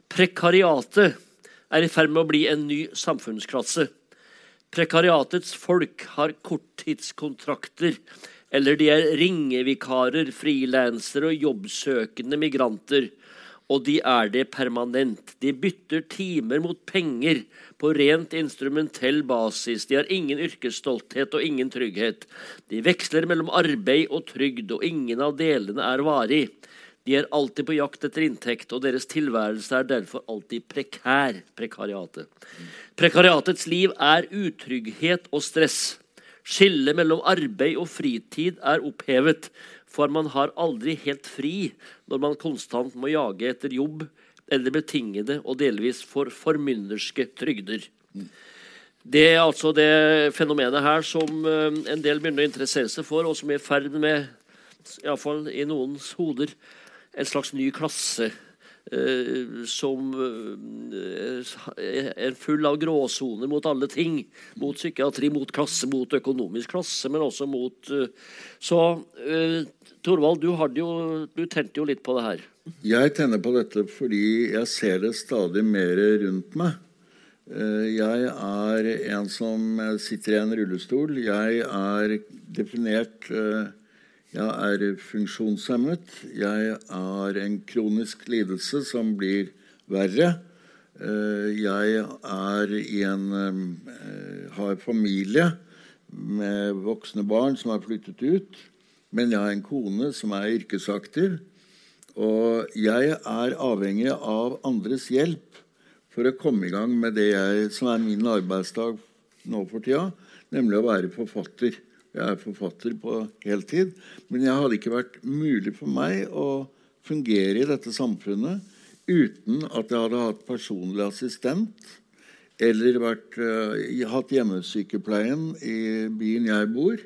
Prekariatet er i ferd med å bli en ny samfunnsklasse. Prekariatets folk har korttidskontrakter, eller de er ringevikarer, frilansere og jobbsøkende migranter. Og de er det permanent. De bytter timer mot penger på rent instrumentell basis. De har ingen yrkesstolthet og ingen trygghet. De veksler mellom arbeid og trygd, og ingen av delene er varig. De er alltid på jakt etter inntekt, og deres tilværelse er derfor alltid prekær. Prekariatet. Prekariatets liv er utrygghet og stress. Skillet mellom arbeid og fritid er opphevet, for man har aldri helt fri når man konstant må jage etter jobb eller betingede og delvis for formynderske trygder. Det er altså det fenomenet her som eh, en del begynner å interessere seg for, og som er i ferd med, iallfall i noens hoder, en slags ny klasse. Eh, som eh, er full av gråsoner mot alle ting. Mot psykiatri, mot klasse, mot økonomisk klasse, men også mot eh, Så Torvald, du, jo, du tente jo litt på det her. Jeg tenner på dette fordi jeg ser det stadig mer rundt meg. Jeg er en som sitter i en rullestol. Jeg er definert Jeg er funksjonshemmet. Jeg har en kronisk lidelse som blir verre. Eh, Jeg er i en eh, har familie med voksne barn som har flyttet ut. Men jeg har en kone som er yrkesaktiv. Og jeg er avhengig av andres hjelp for å komme i gang med det jeg, som er min arbeidsdag nå for tida, nemlig å være forfatter. Jeg er forfatter på heltid, men jeg hadde ikke vært mulig for meg å fungere i dette samfunnet uten at jeg hadde hatt personlig assistent eller vært, uh, hatt hjemmesykepleien i byen jeg bor.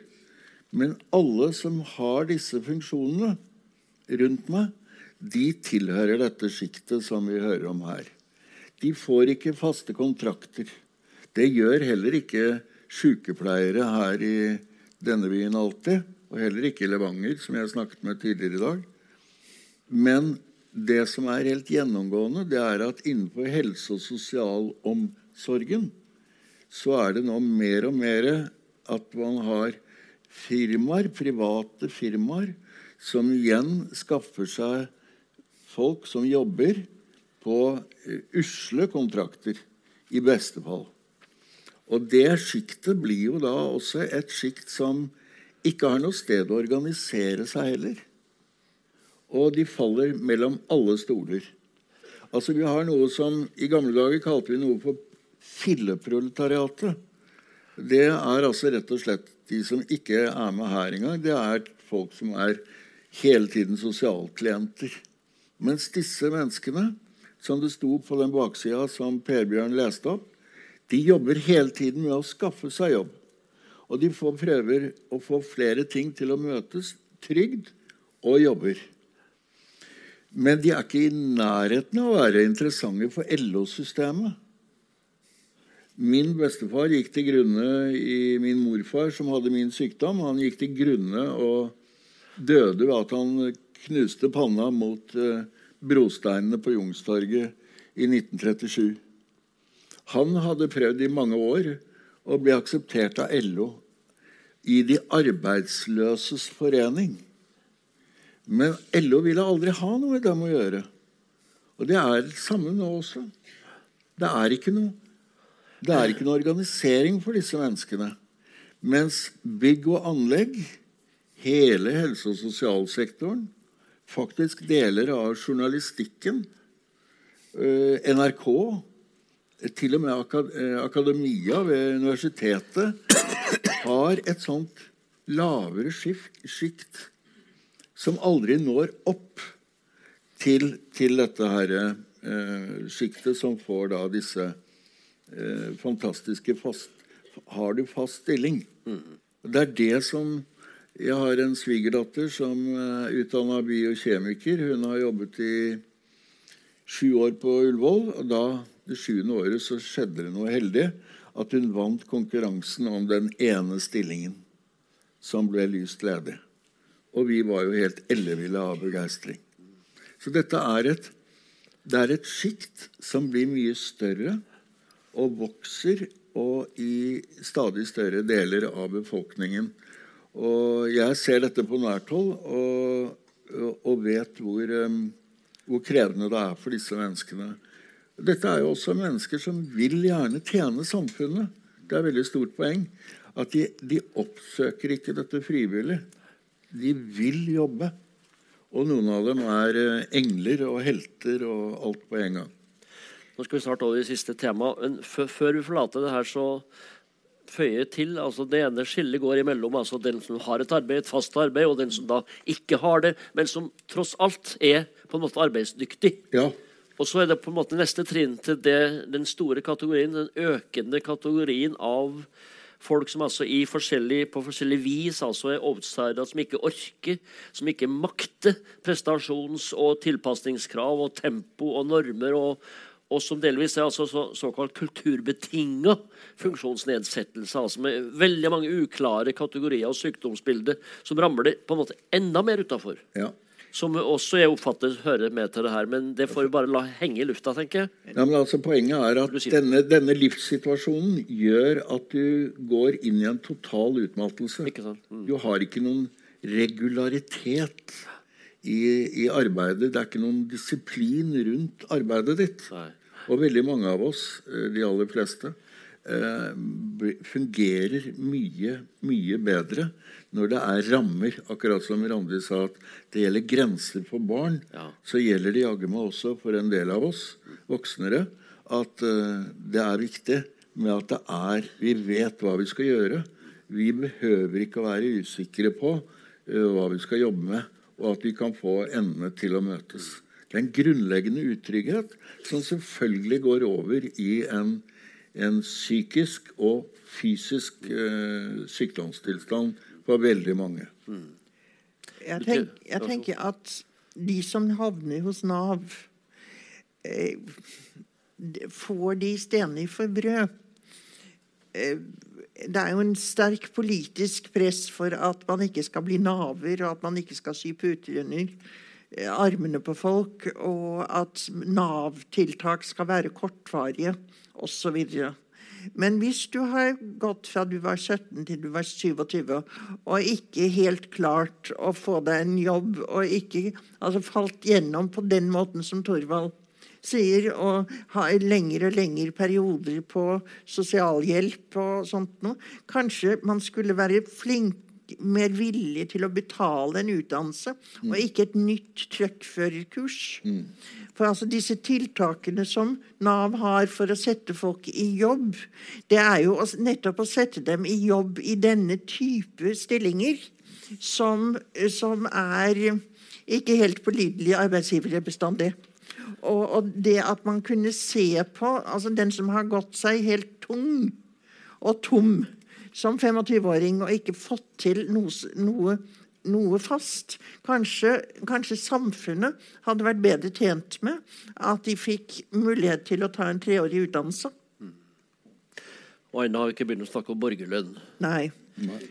Men alle som har disse funksjonene rundt meg, de tilhører dette sjiktet som vi hører om her. De får ikke faste kontrakter. Det gjør heller ikke sykepleiere her i denne byen alltid, og heller ikke Levanger, som jeg snakket med tidligere i dag. Men det som er helt gjennomgående, det er at innenfor helse- og sosialomsorgen så er det nå mer og mer at man har firmaer, private firmaer, som igjen skaffer seg folk som jobber på usle kontrakter, i beste fall. Og det sjiktet blir jo da også et sjikt som ikke har noe sted å organisere seg heller. Og de faller mellom alle stoler. Altså Vi har noe som i gamle dager kalte vi noe for filleproletariatet. Det er altså rett og slett de som ikke er med her engang. Det er folk som er hele tiden sosialklienter. Mens disse menneskene, som det sto på den baksida som Per Bjørn leste opp, de jobber hele tiden med å skaffe seg jobb. Og de får prøver å få flere ting til å møtes. Trygd og jobber. Men de er ikke i nærheten av å være interessante for LO-systemet. Min bestefar gikk til grunne i min morfar, som hadde min sykdom. Han gikk til grunne og døde ved at han knuste panna mot eh, brosteinene på Youngstorget i 1937. Han hadde prøvd i mange år å bli akseptert av LO i De arbeidsløses forening. Men LO ville aldri ha noe med dem å gjøre. Og det er det samme nå også. Det er ikke noe det er ikke noe organisering for disse menneskene. Mens bygg og anlegg, hele helse- og sosialsektoren, faktisk deler av journalistikken, eh, NRK, til og med eh, akademia ved universitetet, har et sånt lavere sjikt som aldri når opp til, til dette her, eh, sjiktet som får da disse eh, fantastiske fast Har du fast stilling? Det er det som Jeg har en svigerdatter som er utdanna biokjemiker. Hun har jobbet i sju år på Ullevål. og da Det sjuende året så skjedde det noe heldig. At hun vant konkurransen om den ene stillingen som ble lyst ledig. Og vi var jo helt elleville av begeistring. Så dette er et, det er et sjikt som blir mye større og vokser og i stadig større deler av befolkningen. Og jeg ser dette på nært hold og, og vet hvor, um, hvor krevende det er for disse menneskene. Dette er jo også mennesker som vil gjerne tjene samfunnet. Det er et veldig stort poeng. At de, de oppsøker ikke dette frivillig. De vil jobbe. Og noen av dem er eh, engler og helter og alt på en gang. Nå skal vi snart over i siste tema. Men før vi forlater det her, så føyer jeg til altså Det ene skillet går imellom altså den som har et arbeid, et fast arbeid, og den som da ikke har det, men som tross alt er på en måte arbeidsdyktig. Ja. Og så er det på en måte neste trinn til det, den store kategorien, den økende kategorien av folk som altså forskjellig, på forskjellig vis altså er outsidere, som ikke orker, som ikke makter prestasjons- og tilpasningskrav og tempo og normer, og, og som delvis er altså så, såkalt kulturbetinga funksjonsnedsettelse. altså Med veldig mange uklare kategorier og sykdomsbilder som ramler på en måte enda mer utafor. ja. Som også jeg oppfatter hører med til det her. Men det får vi bare la henge i lufta, tenker jeg. Ja, men altså Poenget er at denne, denne livssituasjonen gjør at du går inn i en total utmattelse. Mm. Du har ikke noen regularitet i, i arbeidet. Det er ikke noen disiplin rundt arbeidet ditt. Nei. Og veldig mange av oss, eh, de aller fleste, fungerer mye, mye bedre når det er rammer. Akkurat som Randi sa at det gjelder grenser for barn, Ja. så gjelder det jaggu meg også for en del av oss voksnere at eh, det er viktig med at det er Vi vet hva vi skal gjøre. Vi behøver ikke å være usikre på eh, hva vi skal jobbe med, og at vi kan få endene til å møtes. Det er en grunnleggende utrygghet som selvfølgelig går over i en, en psykisk og fysisk eh, sykdomstilstand for veldig mange. Jeg, tenk, jeg tenker at de som havner hos Nav, eh, får de stene for brød. Eh, det er jo en sterk politisk press for at man ikke skal bli naver, og at man ikke skal sy puter under eh, armene på folk, og at Nav-tiltak skal være kortvarige, osv. Men hvis du har gått fra du var 17 til du var 27, og ikke helt klart å få deg en jobb, og ikke altså falt gjennom på den måten som Thorvald sier, og har lengre og lengre perioder på sosialhjelp og sånt noe, kanskje man skulle være flink mer villig til å betale en utdannelse, og ikke et nytt truckførerkurs. For altså disse tiltakene som Nav har for å sette folk i jobb, det er jo nettopp å sette dem i jobb i denne type stillinger, som, som er ikke helt pålitelige arbeidsgivere bestandig. Og, og det at man kunne se på altså den som har gått seg helt tung og tom som 25-åring og ikke fått til noe, noe, noe fast. Kanskje, kanskje samfunnet hadde vært bedre tjent med at de fikk mulighet til å ta en treårig utdannelse. Og ennå har vi ikke begynt å snakke om borgerlønn. Nei.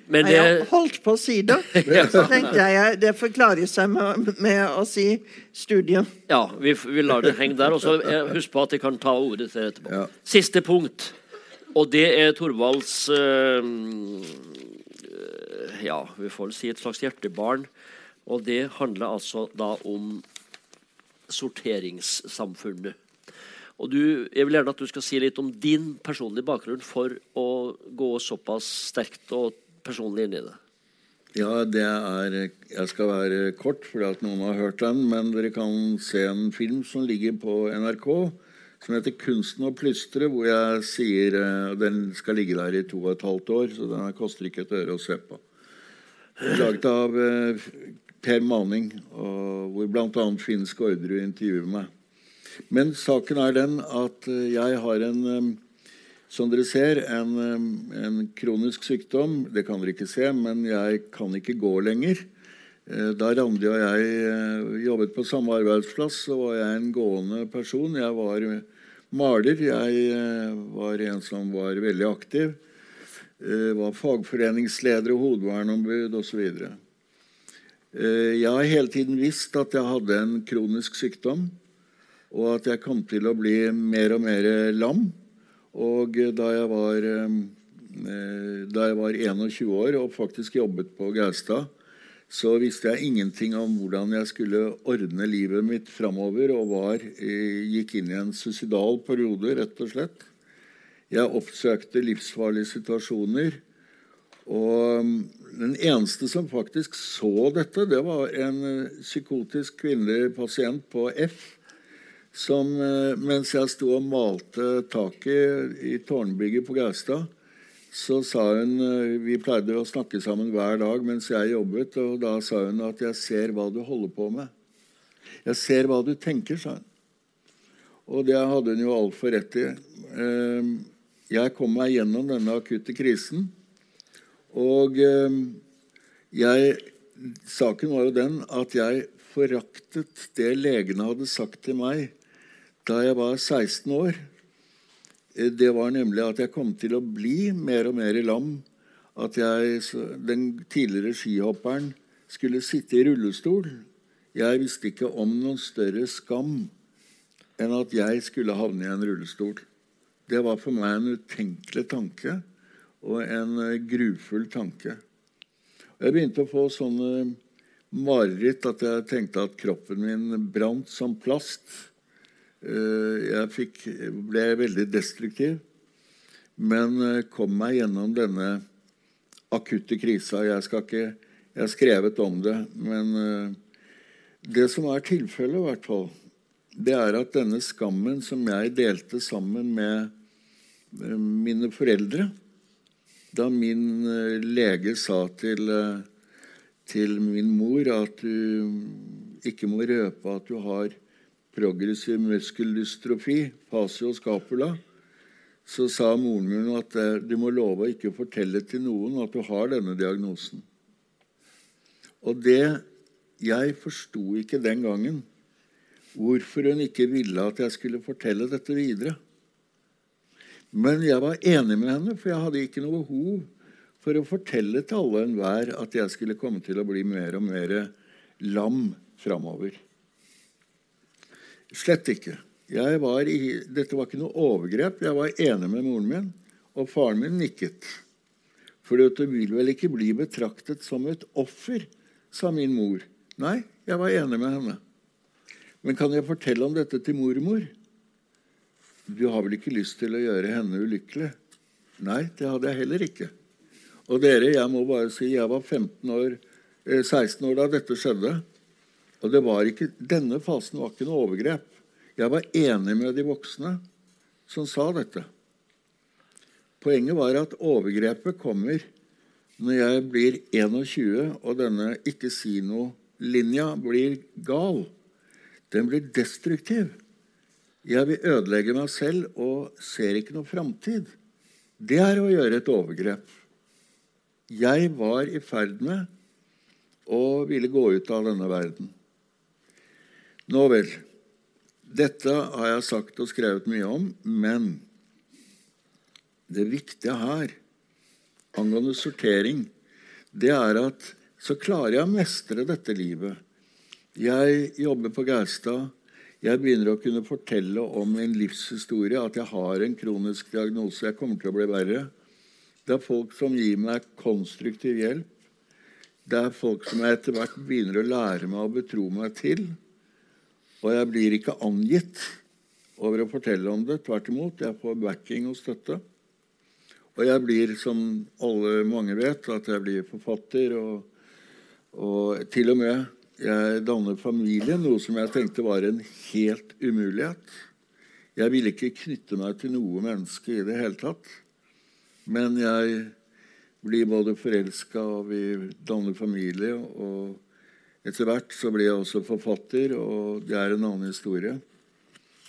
Men det... Jeg holdt på å si det. <laughs> Så tenkte jeg det forklarer seg med, med å si studie. ja, vi, vi lar det henge der. Og så eh, husk på at jeg kan ta ordet til etterpå. Ja. Siste punkt. Og det er Thorvalds eh, eh, Ja, vi får vel si et slags hjertebarn. Og det handler altså da om sorteringssamfunnet. Og du, Jeg vil gjerne at du skal si litt om din personlige bakgrunn for å gå såpass sterkt og personlig inn i det. Ja, det er Jeg skal være kort, fordi noen har hørt den. Men dere kan se en film som ligger på NRK, som heter 'Kunsten å plystre', hvor jeg sier eh, Den skal ligge der i to og et halvt år, så den koster ikke et øre å se på. Laget av eh, Per Maning, og hvor bl.a. Finn Skårderud intervjuer meg. Men saken er den at eh, jeg har en, som dere ser, en, en, kronisk sykdom. Det kan dere ikke se, men jeg kan ikke gå lenger. Eh, da Randi og jeg jobbet på samme arbeidsplass, så var jeg en gående person. Jeg var maler. Jeg var en som var veldig aktiv. Var fagforeningsleder og hovedvernombud osv. Jeg har hele tiden visst at jeg hadde en kronisk sykdom og at jeg kom til å bli mer og mer lam. Og da jeg var, eh, da jeg var 21 år og faktisk jobbet på Gaustad, så visste jeg ingenting om hvordan jeg skulle ordne livet mitt framover, og var, eh, gikk inn i en suicidal periode, rett og slett. Jeg oppsøkte livsfarlige situasjoner. Og den eneste som faktisk så dette, det var en eh, psykotisk kvinnelig pasient på F som eh, mens jeg sto og malte taket i tårnbygget på Gaustad, så sa hun eh, Vi pleide å snakke sammen hver dag mens jeg jobbet, og da sa hun at 'jeg ser hva du holder på med'. 'Jeg ser hva du tenker', sa hun. Og det hadde hun jo altfor rett i. Eh, jeg kom meg gjennom denne akutte krisen. Og jeg, saken var jo den at jeg foraktet det legene hadde sagt til meg da jeg var 16 år, det var nemlig at jeg kom til å bli mer og mer i lam. At jeg, den tidligere skihopperen skulle sitte i rullestol. Jeg visste ikke om noen større skam enn at jeg skulle havne i en rullestol. Det var for meg en utenkelig tanke og en eh, grufull tanke. Jeg begynte å få sånne mareritt at jeg tenkte at kroppen min brant som plast. Eh, jeg fikk, ble veldig destruktiv, men eh, kom meg gjennom denne akutte krisa. Jeg, ikke, jeg har skrevet om det, men eh, det som er tilfellet, i hvert fall, det er at denne skammen som jeg delte sammen med mine foreldre Da min lege sa til, til min mor at du ikke må røpe at du har progressiv muskeldystrofi, fasio så sa moren min at eh, du må love å ikke fortelle til noen at du har denne diagnosen. Og det Jeg forsto ikke den gangen hvorfor hun ikke ville at jeg skulle fortelle dette videre. Men jeg var enig med henne, for jeg hadde ikke noe behov for å fortelle til alle og enhver at jeg skulle komme til å bli mer og mer lam framover. Slett ikke. Var i, dette var ikke noe overgrep. Jeg var enig med moren min, og faren min nikket. For du vil vel ikke bli betraktet som et offer, sa min mor. Nei, jeg var enig med henne. Men kan jeg fortelle om dette til mormor? Du har vel ikke lyst til å gjøre henne ulykkelig? Nei, det hadde jeg heller ikke. Og dere, jeg må bare si, jeg var år, 16 eh, år da dette skjedde. Og ikke, Denne fasen var ikke noe overgrep. Jeg var enig med de voksne som sa dette. Poenget var at overgrepet kommer når jeg blir 21 og denne ikke si noe-linja blir gal. Den blir destruktiv. Jeg vil ødelegge meg selv og ser ikke noe framtid. Det er å gjøre et overgrep. Jeg var i ferd med å ville gå ut av denne verden. Nå vel. Dette har jeg sagt og skrevet mye om, men det viktige her angående sortering, det er at så klarer jeg å mestre dette livet. Jeg jobber på Gaustad. Jeg begynner å kunne fortelle om min livshistorie, at jeg har en kronisk diagnose. Jeg kommer til å bli verre. Det er folk som gir meg konstruktiv hjelp. Det er folk som jeg etter hvert begynner å lære meg å betro meg til. Og jeg blir ikke angitt over å fortelle om det. Tvert imot. Jeg får backing og støtte. Og jeg blir, som alle mange vet, at jeg blir forfatter. Og, og til og med jeg danner familie, noe som jeg tenkte var en helt umulighet. Jeg ville ikke knytte meg til noe menneske i det hele tatt. Men jeg blir både forelska, og vi danner familie. og etter hvert så ble jeg også forfatter, og det er en annen historie.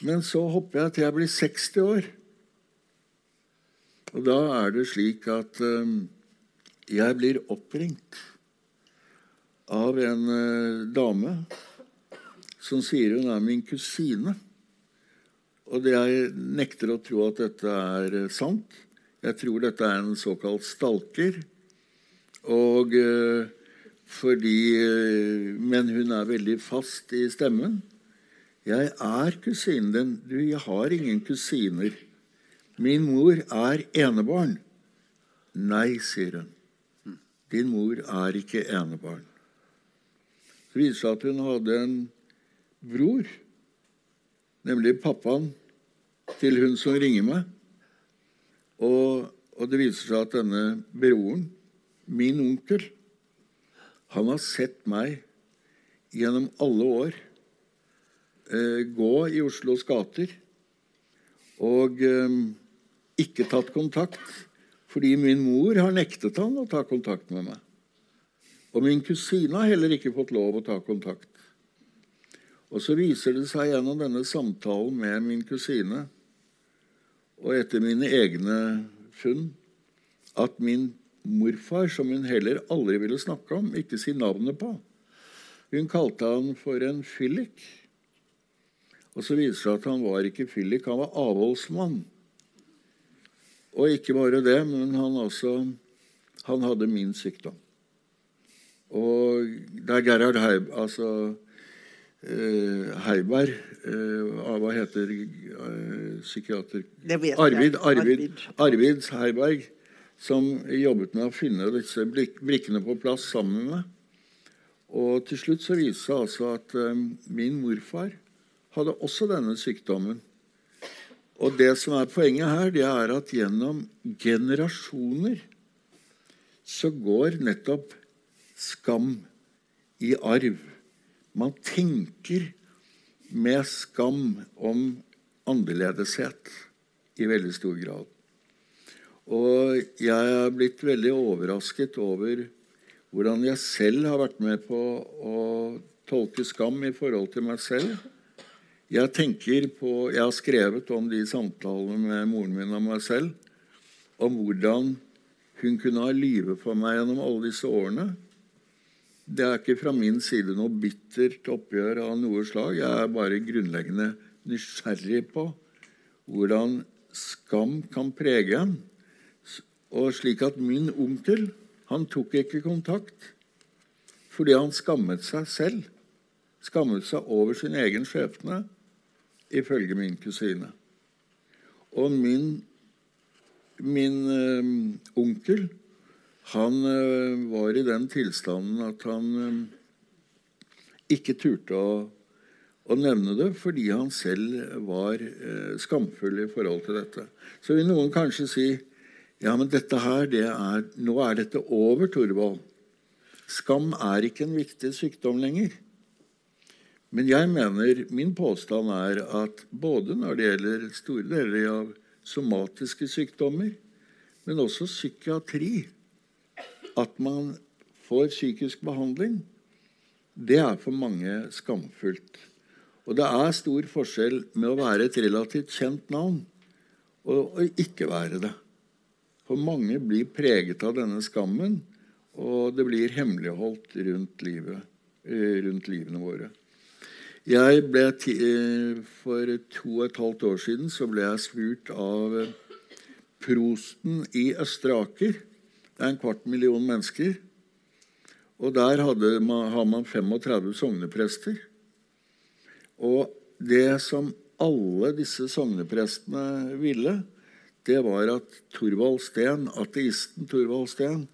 Men så hopper jeg til jeg blir 60 år. Og da er det slik at eh, jeg blir oppringt av en uh, dame som sier hun er min kusine. Og jeg nekter å tro at dette er eh, sant. Jeg tror dette er en såkalt stalker. Og eh, fordi eh, Men hun er veldig fast i stemmen. Jeg er kusinen din. Du, jeg har ingen kusiner. Min mor er enebarn. Nei, sier hun. Din mor er ikke enebarn. Så viser det seg at hun hadde en bror, nemlig pappaen til hun som ringer meg. Og, og det viser seg at denne broren, min onkel, han har sett meg gjennom alle år eh, gå i Oslos gater og eh, ikke tatt kontakt fordi min mor har nektet han å ta kontakt med meg. Og min kusine har heller ikke fått lov å ta kontakt. Og så viser det seg gjennom denne samtalen med min kusine og etter mine egne funn at min morfar, som hun heller aldri ville snakke om, ikke si navnet på Hun kalte han for en fyllik. Og så viser det seg at han var ikke fyllik, han var avholdsmann. Og ikke bare det, men han, også, han hadde min sykdom. Og det er Gerhard Heib, altså uh, Heiberg uh, Hva heter uh, psykiater Arvid, Arvid, Arvid Heiberg, som jobbet med å finne disse brikkene på plass sammen med meg. Og til slutt så viste det seg altså at eh, min morfar hadde også denne sykdommen. Og det som er poenget her, det er at gjennom generasjoner så går nettopp skam i arv. Man tenker med skam om annerledeshet i veldig stor grad. Og jeg er blitt veldig overrasket over hvordan jeg selv har vært med på å tolke skam i forhold til meg selv. Jeg tenker på, jeg har skrevet om de samtalene med moren min og meg selv, om hvordan hun kunne ha livet for meg gjennom alle disse årene. Det er ikke fra min side noe bittert oppgjør av noe slag. Jeg er bare grunnleggende nysgjerrig på hvordan skam kan prege en. Og slik at min onkel han tok ikke kontakt fordi han skammet seg selv. Skammet seg over sin egen skjebne ifølge min kusine. Og min, min øh, onkel han øh, var i den tilstanden at han øh, ikke turte å, å, nevne det fordi han selv var skamfull i forhold til dette. Så vil noen kanskje si ja, men dette her, det er, nå er dette over, Torvald. Skam er ikke en viktig sykdom lenger. Men jeg mener, min påstand er at både når det gjelder store deler av somatiske sykdommer, men også psykiatri, at man får psykisk behandling, det er for mange skamfullt. Og det er stor forskjell med å være et relativt kjent navn og, og ikke være det. For mange blir preget av denne skammen, og det blir hemmeligholdt rundt, livet, eh, rundt livene våre. Jeg ble eh, For to og et halvt år siden så ble jeg spurt av eh, prosten i Østre Aker. Det er en kvart million mennesker. Og der man, har man 35 sogneprester. Og det som alle disse sogneprestene ville, det var at Torvald Steen, ateisten Torvald Steen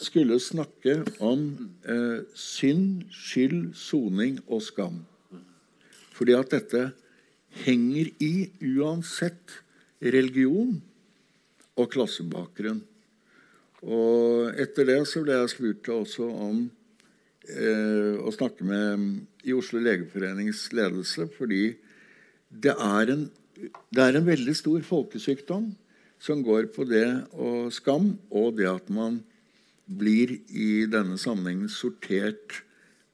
skulle snakke om eh, synd, skyld, soning og skam. Fordi at dette henger i uansett religion og klassebakgrunn. Og etter det så ble jeg spurt også om eh, å snakke med i Oslo legeforenings ledelse, fordi det er, en, det er en veldig stor folkesykdom som går på det og skam, og det at man blir i denne sammenhengen sortert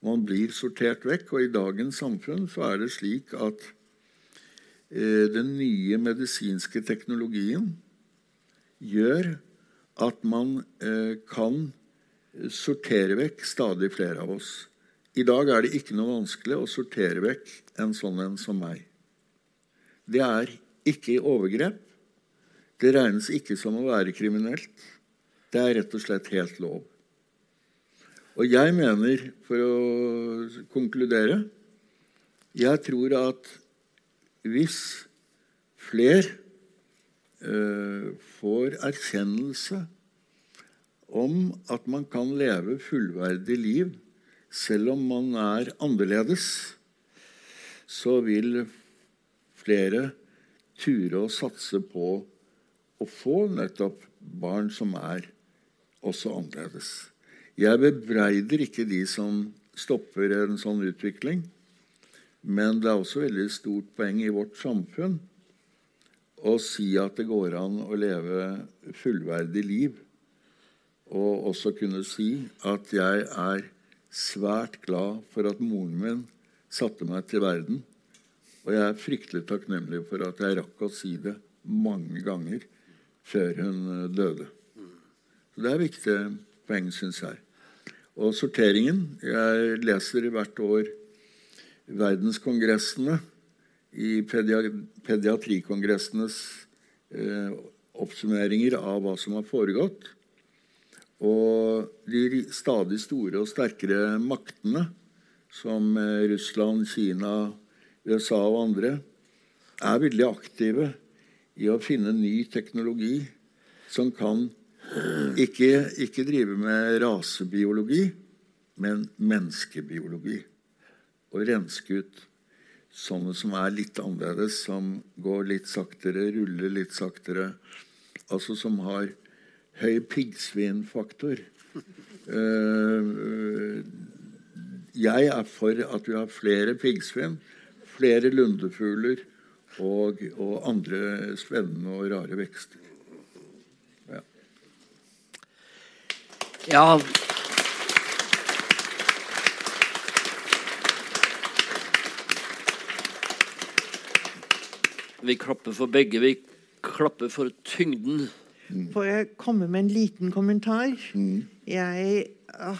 man blir sortert vekk. Og i dagens samfunn så er det slik at eh, den nye medisinske teknologien gjør at man eh, kan sortere vekk stadig flere av oss. I dag er det ikke noe vanskelig å sortere vekk en sånn en som meg. Det er ikke overgrep. Det regnes ikke som å være kriminelt. Det er rett og slett helt lov. Og jeg mener, for å konkludere Jeg tror at hvis flere uh, får erkjennelse om at man kan leve fullverdig liv selv om man er annerledes, så vil flere ture å satse på å få nettopp barn som er også annerledes. Jeg bebreider ikke de som stopper en sånn utvikling, men det er også veldig stort poeng i vårt samfunn å si at det går an å leve fullverdig liv, og også kunne si at jeg er svært glad for at moren min satte meg til verden, og jeg er fryktelig takknemlig for at jeg rakk å si det mange ganger før hun døde. Så Det er viktige poeng, syns jeg. Og sorteringen Jeg leser hvert år verdenskongressene i pediatrikongressenes eh, oppsummeringer av hva som har foregått. Og de stadig store og sterkere maktene, som eh, Russland, Kina, USA og andre, er veldig aktive i å finne ny teknologi som kan ikke, ikke drive med rasebiologi, men menneskebiologi. Og renske ut sånne som er litt annerledes, som går litt saktere, ruller litt saktere. Altså som har høy piggsvinfaktor. Uh, jeg er for at vi har flere piggsvin, flere lundefugler og, og andre spennende og rare vekster. Ja Vi klapper for begge. Vi klapper for tyngden. Får jeg komme med en liten kommentar? Mm. Jeg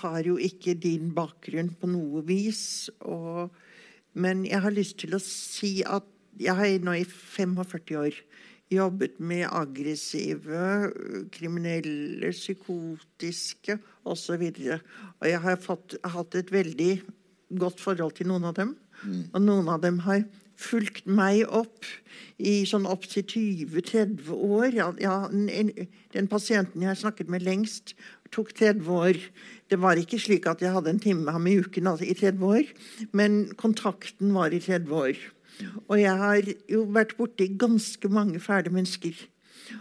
har jo ikke din bakgrunn på noe vis. Og, men jeg har lyst til å si at jeg har nå i 45 år jobbet med aggressive, kriminelle, psykotiske osv. Og, så og jeg har fått, hatt et veldig godt forhold til noen av dem. Mm. Og noen av dem har fulgt meg opp i sånn opptil 20-30 år. Ja, ja, den pasienten jeg snakket med lengst, tok 30 år. Det var ikke slik at jeg hadde en time med ham i uken altså, i 30 år, men kontakten var i 30 år. Og jeg har jo vært borti ganske mange fæle mennesker.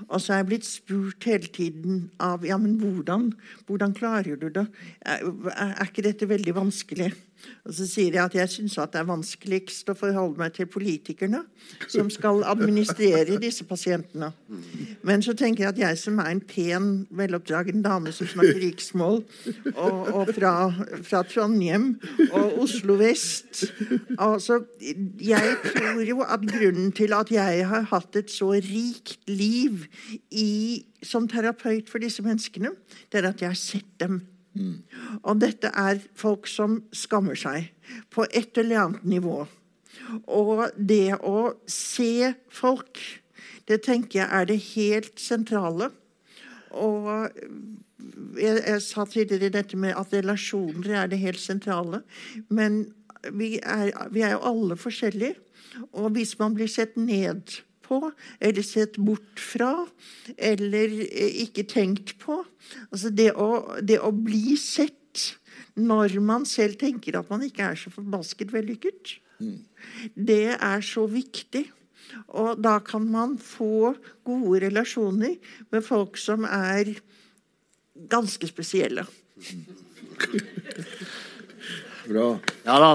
Og så er jeg blitt spurt hele tiden av ja, men hvordan, hvordan klarer du det? Er, er ikke dette veldig vanskelig? Og så sier jeg at jeg syns det er vanskeligst å forholde meg til politikerne som skal administrere disse pasientene. Men så tenker jeg at jeg som er en pen, veloppdragen dame som snakker riksmål, og, og fra, fra, Trondheim og Oslo vest altså, Jeg tror jo at grunnen til at jeg har hatt et så rikt liv i, som terapeut for disse menneskene, det er at jeg har sett dem Mm. Og dette er folk som skammer seg på et eller annet nivå. Og det å se folk, det tenker jeg er det helt sentrale. Og jeg, jeg sa tidligere dette med at relasjoner er det helt sentrale. Men vi er, vi er jo alle forskjellige. Og hvis man blir sett ned på, eller sett bort fra, eller eh, ikke tenkt på. Altså det å, det å bli sett når man selv tenker at man ikke er så forbasket vellykket, det er så viktig. Og da kan man få gode relasjoner med folk som er ganske spesielle. Bra. Ja da.